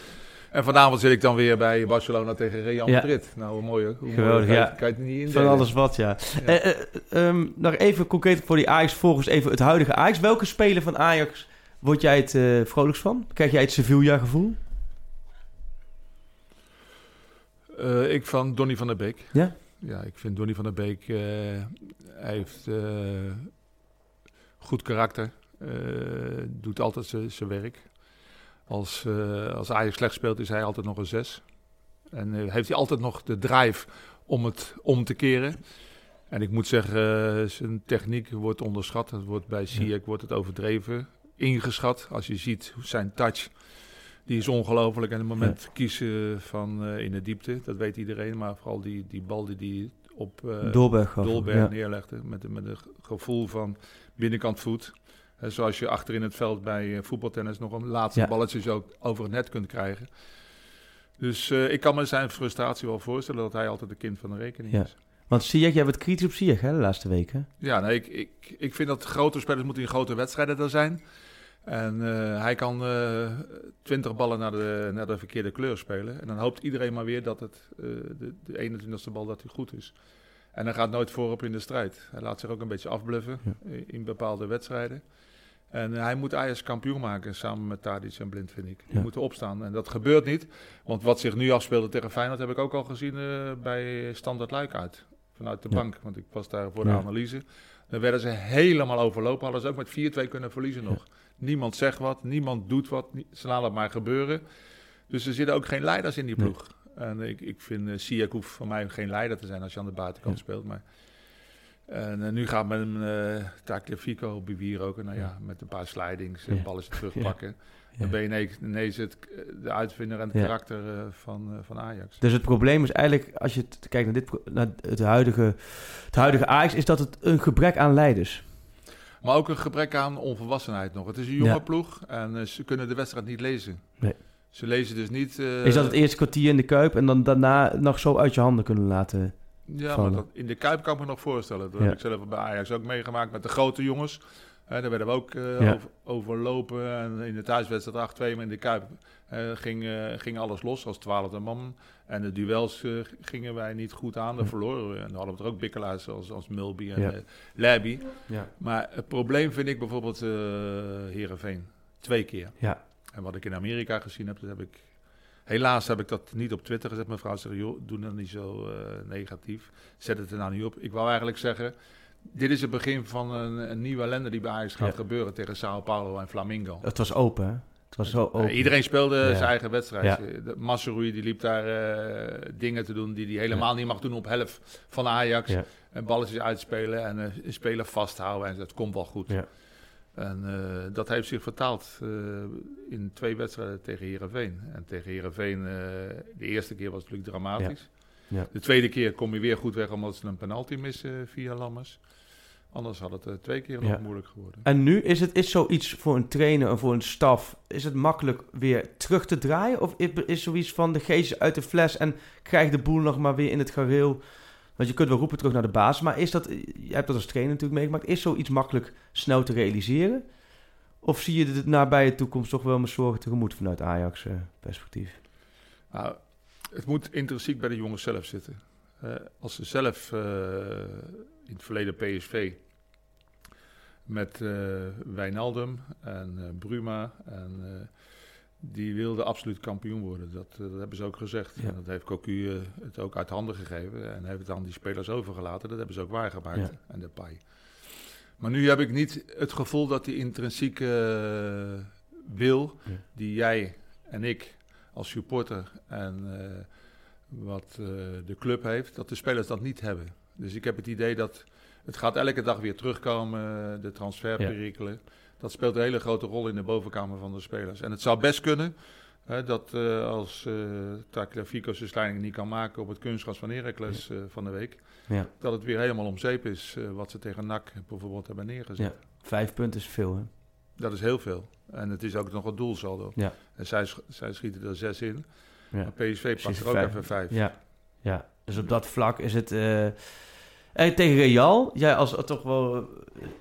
En vanavond zit ik dan weer bij Barcelona tegen Real Ja. Madrid. Nou, hoe mooi, hoe Geweldig, mooi ja. kan je het niet Van indelen. alles wat, ja. Eh, eh, ehm, nog even concreet voor die Ajax, volgens even het huidige Ajax. Welke speler van Ajax word jij het eh vrolijkst van? Krijg jij het Sevilla gevoel? Eh, ik van Donny van der Beek. Ja? Ja, ik vind Donny van der Beek... eh, hij heeft eh, goed karakter. eh, doet altijd zijn zijn werk. Als, als Ajax slecht speelt is hij altijd nog een zes. En heeft hij altijd nog de drive om het om te keren. En ik moet zeggen, zijn techniek wordt onderschat. Het wordt bij Ziyech wordt het overdreven ingeschat. Als je ziet hoe zijn touch, die is ongelooflijk. En het moment kiezen van eh, in de diepte, dat weet iedereen. Maar vooral die, die bal die hij op eh, Dolberg. Dolberg ja. neerlegde. Met, een- met een gevoel van binnenkant voet. Zoals je achter in het veld bij eh, voetbaltennis nog een laatste Ja. balletje zo over het net kunt krijgen. Dus ik kan me zijn frustratie wel voorstellen dat hij altijd de kind van de rekening is. Want Ziyech, jij bent kritisch op Ziyech hè, de laatste weken. Ja, nee, ik, ik, ik vind dat grote spelers moeten in grote wedstrijden er zijn. En eh, hij kan twintig ballen naar de, naar de verkeerde kleur spelen. En dan hoopt iedereen maar weer dat het eh, de, de 21ste bal dat hij goed is. En hij gaat nooit voorop in de strijd. Hij laat zich ook een beetje afbluffen eh, in bepaalde wedstrijden. En hij moet Ajax kampioen maken samen met Tadic en Blind, vind ik. Die Ja. moeten opstaan. En dat gebeurt niet. Want wat zich nu afspeelde tegen Feyenoord heb ik ook al gezien eh, bij Standard Luik uit. Vanuit de Ja. bank. Want ik was daar voor de analyse. Dan werden ze helemaal overlopen. Hadden ze ook met 4-2 kunnen verliezen nog. Niemand zegt wat, niemand doet wat. Ze laten het maar gebeuren. Dus er zitten ook geen leiders in die Nee. ploeg. En ik, ik vind uh, Ziyech hoeft voor mij geen leider te zijn als je aan de buitenkant Ja. speelt. Maar en eh, nu gaat met een uh, Tagliafico op Bibier ook. En nou ja, met een paar slidings, een Ja. balletje terugpakken. Ja. Dan ben je ineens, het, de uitvinder en het Ja. karakter eh, van, eh, van Ajax. Dus het probleem is eigenlijk, als je kijkt naar, dit, naar het, huidige, het huidige Ajax, is dat het een gebrek aan leiders. Maar ook een gebrek aan onvolwassenheid nog. Het is een jonge Ja. ploeg en eh, ze kunnen de wedstrijd niet lezen. Nee. Ze lezen dus niet... eh, is dat het eerste kwartier in de Kuip en dan daarna nog zo uit je handen kunnen laten? Ja, vallen. maar dat, in de Kuip kan ik me nog voorstellen. Dat Ja. heb ik zelf bij Ajax ook meegemaakt met de grote jongens. Hè, daar werden we ook eh, Ja. over, overlopen. En in de thuiswedstrijd 8-2, maar in de Kuip eh, ging, eh, ging alles los als twaalfde man. En de duels eh, gingen wij niet goed aan, daar Ja. verloren we. En dan hadden we er ook bikkelaars als, als Mulby en Ja. Labby. Ja. Maar het probleem vind ik bijvoorbeeld eh Heerenveen. Twee keer. Ja. En wat ik in Amerika gezien heb, dat heb ik... Helaas heb ik dat niet op Twitter gezet. Mijn vrouw zei, joh, doe dan niet zo negatief. Zet het er nou niet op. Ik wou eigenlijk zeggen, dit is het begin van een, een nieuwe ellende die bij Ajax gaat Ja. gebeuren tegen Sao Paulo en Flamingo. Het was open, hè? Het was zo open. Ja, iedereen speelde Ja. zijn eigen wedstrijd. Ja. De Masseroui die liep daar eh, dingen te doen die hij helemaal niet mag doen op helft van Ajax. Ja. En balletjes uitspelen en eh, een speler vasthouden en dat komt wel goed. Ja. En eh, dat heeft zich vertaald eh, in twee wedstrijden tegen Herenveen. En tegen Herenveen, de eerste keer was het natuurlijk dramatisch. Ja. De tweede keer kom je weer goed weg omdat ze een penalty missen via Lammers. Anders had het eh, twee keer nog Ja. moeilijk geworden. En nu is het is zoiets voor een trainer en voor een staf. Is het makkelijk weer terug te draaien? Of is, is zoiets van de geestjes uit de fles en krijg de boel nog maar weer in het gareel? Want je kunt wel roepen terug naar de baas. Maar is dat, je hebt dat als trainer natuurlijk meegemaakt. Is zoiets makkelijk snel te realiseren? Of zie je de nabije toekomst toch wel met zorgen tegemoet vanuit Ajax eh, perspectief? Nou, het moet intrinsiek bij de jongens zelf zitten. Eh, als ze zelf eh, in het verleden PSV met eh Wijnaldum en eh, Bruma en eh, die wilden absoluut kampioen worden. Dat, dat hebben ze ook gezegd. Ja. En dat heeft Cocu het ook uit handen gegeven en heeft het aan die spelers overgelaten. Dat hebben ze ook waargemaakt. Ja. En de Pai. Maar nu heb ik niet het gevoel dat die intrinsieke wil Ja. die jij en ik als supporter en wat de club heeft, dat de spelers dat niet hebben. Dus ik heb het idee dat het gaat elke dag weer terugkomen, eh, de transferperikelen. Dat speelt een hele grote rol in de bovenkamer van de spelers. En het zou best kunnen hè, dat eh, als uh, Tagliafico zijn sliding niet kan maken op het kunstgras van Heracles eh, van de week, Ja. dat het weer helemaal om zeep is eh, wat ze tegen NAC bijvoorbeeld hebben neergezet. Ja. Vijf punten is veel, hè? Dat is heel veel. En het is ook nog een doelsaldo. Ja. En zij, zij schieten er zes in. Ja. Maar PSV pakt er ook vijf. even vijf. Ja, ja. dus op dat vlak is het... eh, eh, tegen Real, jij als eh, toch wel eh,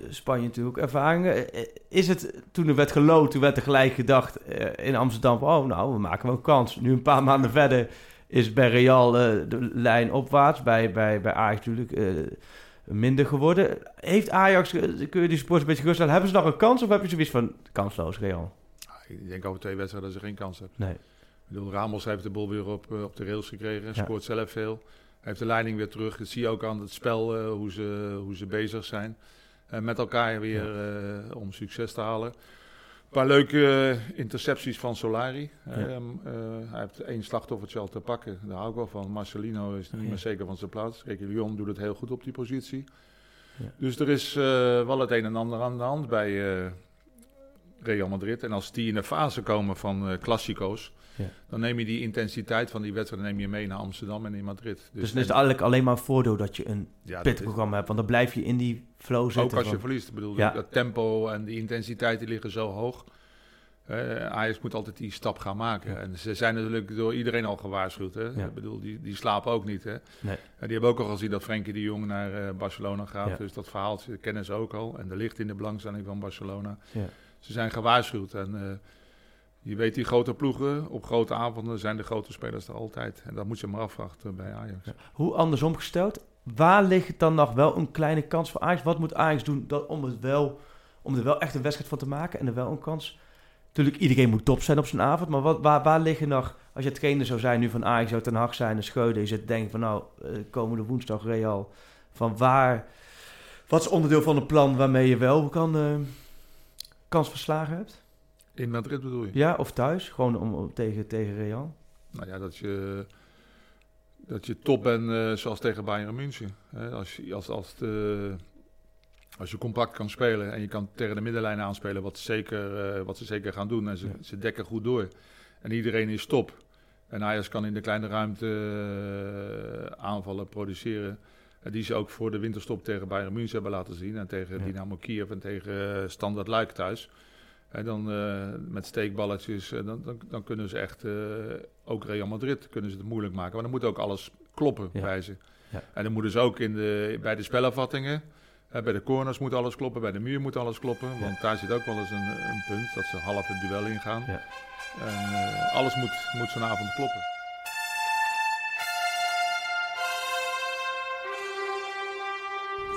Spanje natuurlijk ervaringen. eh, Is het, toen er werd geloot, toen werd er gelijk gedacht eh, in Amsterdam... van, oh, nou, we maken wel kans. Nu een paar maanden verder is bij Real eh, de lijn opwaarts. Bij, bij, bij Ajax natuurlijk eh, minder geworden. Heeft Ajax, eh, kun je die sports een beetje geruststellen... hebben ze nog een kans of heb je zoiets van kansloos Real? Ik denk over twee wedstrijden dat ze geen kans hebben. Nee. Ik bedoel, Ramos heeft de bol weer op, eh, op de rails gekregen. Ja. Scoort zelf veel. Heeft de leiding weer terug. Dat zie je ook aan het spel eh, hoe, ze, hoe ze bezig zijn. En met elkaar weer eh, om succes te halen. Een paar leuke eh, intercepties van Solari. Ja. Eh, hij heeft één slachtoffertje al te pakken. Daar hou ik wel van. Marcelino is niet meer zeker van zijn plaats. Kijk, Lyon doet het heel goed op die positie. Ja. Dus er is eh, wel het een en ander aan de hand bij eh, Real Madrid. En als die in de fase komen van eh klassico's, Ja. dan neem je die intensiteit van die wedstrijd neem je mee naar Amsterdam en in Madrid. Dus, is het eigenlijk alleen maar een voordeel dat je een ja, dat pittig is- programma hebt. Want dan blijf je in die flow zitten. ook als je verliest. Ik bedoel, Ja. dat tempo en die intensiteit die liggen zo hoog. Eh, Ajax moet altijd die stap gaan maken. Ja. En ze zijn natuurlijk door iedereen al gewaarschuwd. Hè? Ja. Ik bedoel, die, die slapen ook niet. Hè? Nee. En die hebben ook al gezien dat Frenkie de Jong naar eh, Barcelona gaat. Ja. Dus dat verhaal kennen ze ook al. En er ligt in de belangstelling van Barcelona. Ja. Ze zijn gewaarschuwd. En eh, je weet, die grote ploegen op grote avonden zijn de grote spelers er altijd. En dat moet je maar afwachten bij Ajax. Ja. Hoe andersom gesteld, waar ligt dan nog wel een kleine kans voor Ajax? Wat moet Ajax doen dat, om, het wel, om er wel echt een wedstrijd van te maken en er wel een kans? Natuurlijk, iedereen moet top zijn op zijn avond, maar wat, waar, waar liggen nog, als je trainer zou zijn nu van Ajax, zou Ten Hag zijn en Scheuden, je zit denken van nou, eh, komende woensdag Real, van waar, wat is onderdeel van het plan waarmee je wel kan, eh, kans verslagen hebt? In Madrid bedoel je? Ja, of thuis, gewoon om, om- tegen, tegen Real? Nou ja, dat je, dat je top bent eh, zoals tegen Bayern München. Hè? Als, je, als, als, de, als je compact kan spelen en je kan tegen de middenlijn aanspelen, wat, zeker, eh, wat ze zeker gaan doen. En ze, Ja. ze dekken goed door. En iedereen is top. En Ajax kan in de kleine ruimte eh, aanvallen produceren. En die ze ook voor de winterstop tegen Bayern München hebben laten zien. En tegen Ja. Dynamo Kiev en tegen Standard Luik thuis. En dan eh, met steekballetjes, eh, dan, dan, dan kunnen ze echt, eh, ook Real Madrid, kunnen ze het moeilijk maken. Maar dan moet ook alles kloppen Ja. bij ze. Ja. En dan moeten ze ook in de, bij de spelervattingen, eh, bij de corners moet alles kloppen, bij de muur moet alles kloppen. Ja. Want daar zit ook wel eens een, een punt, dat ze half het duel ingaan. En alles moet, moet zo'n avond kloppen.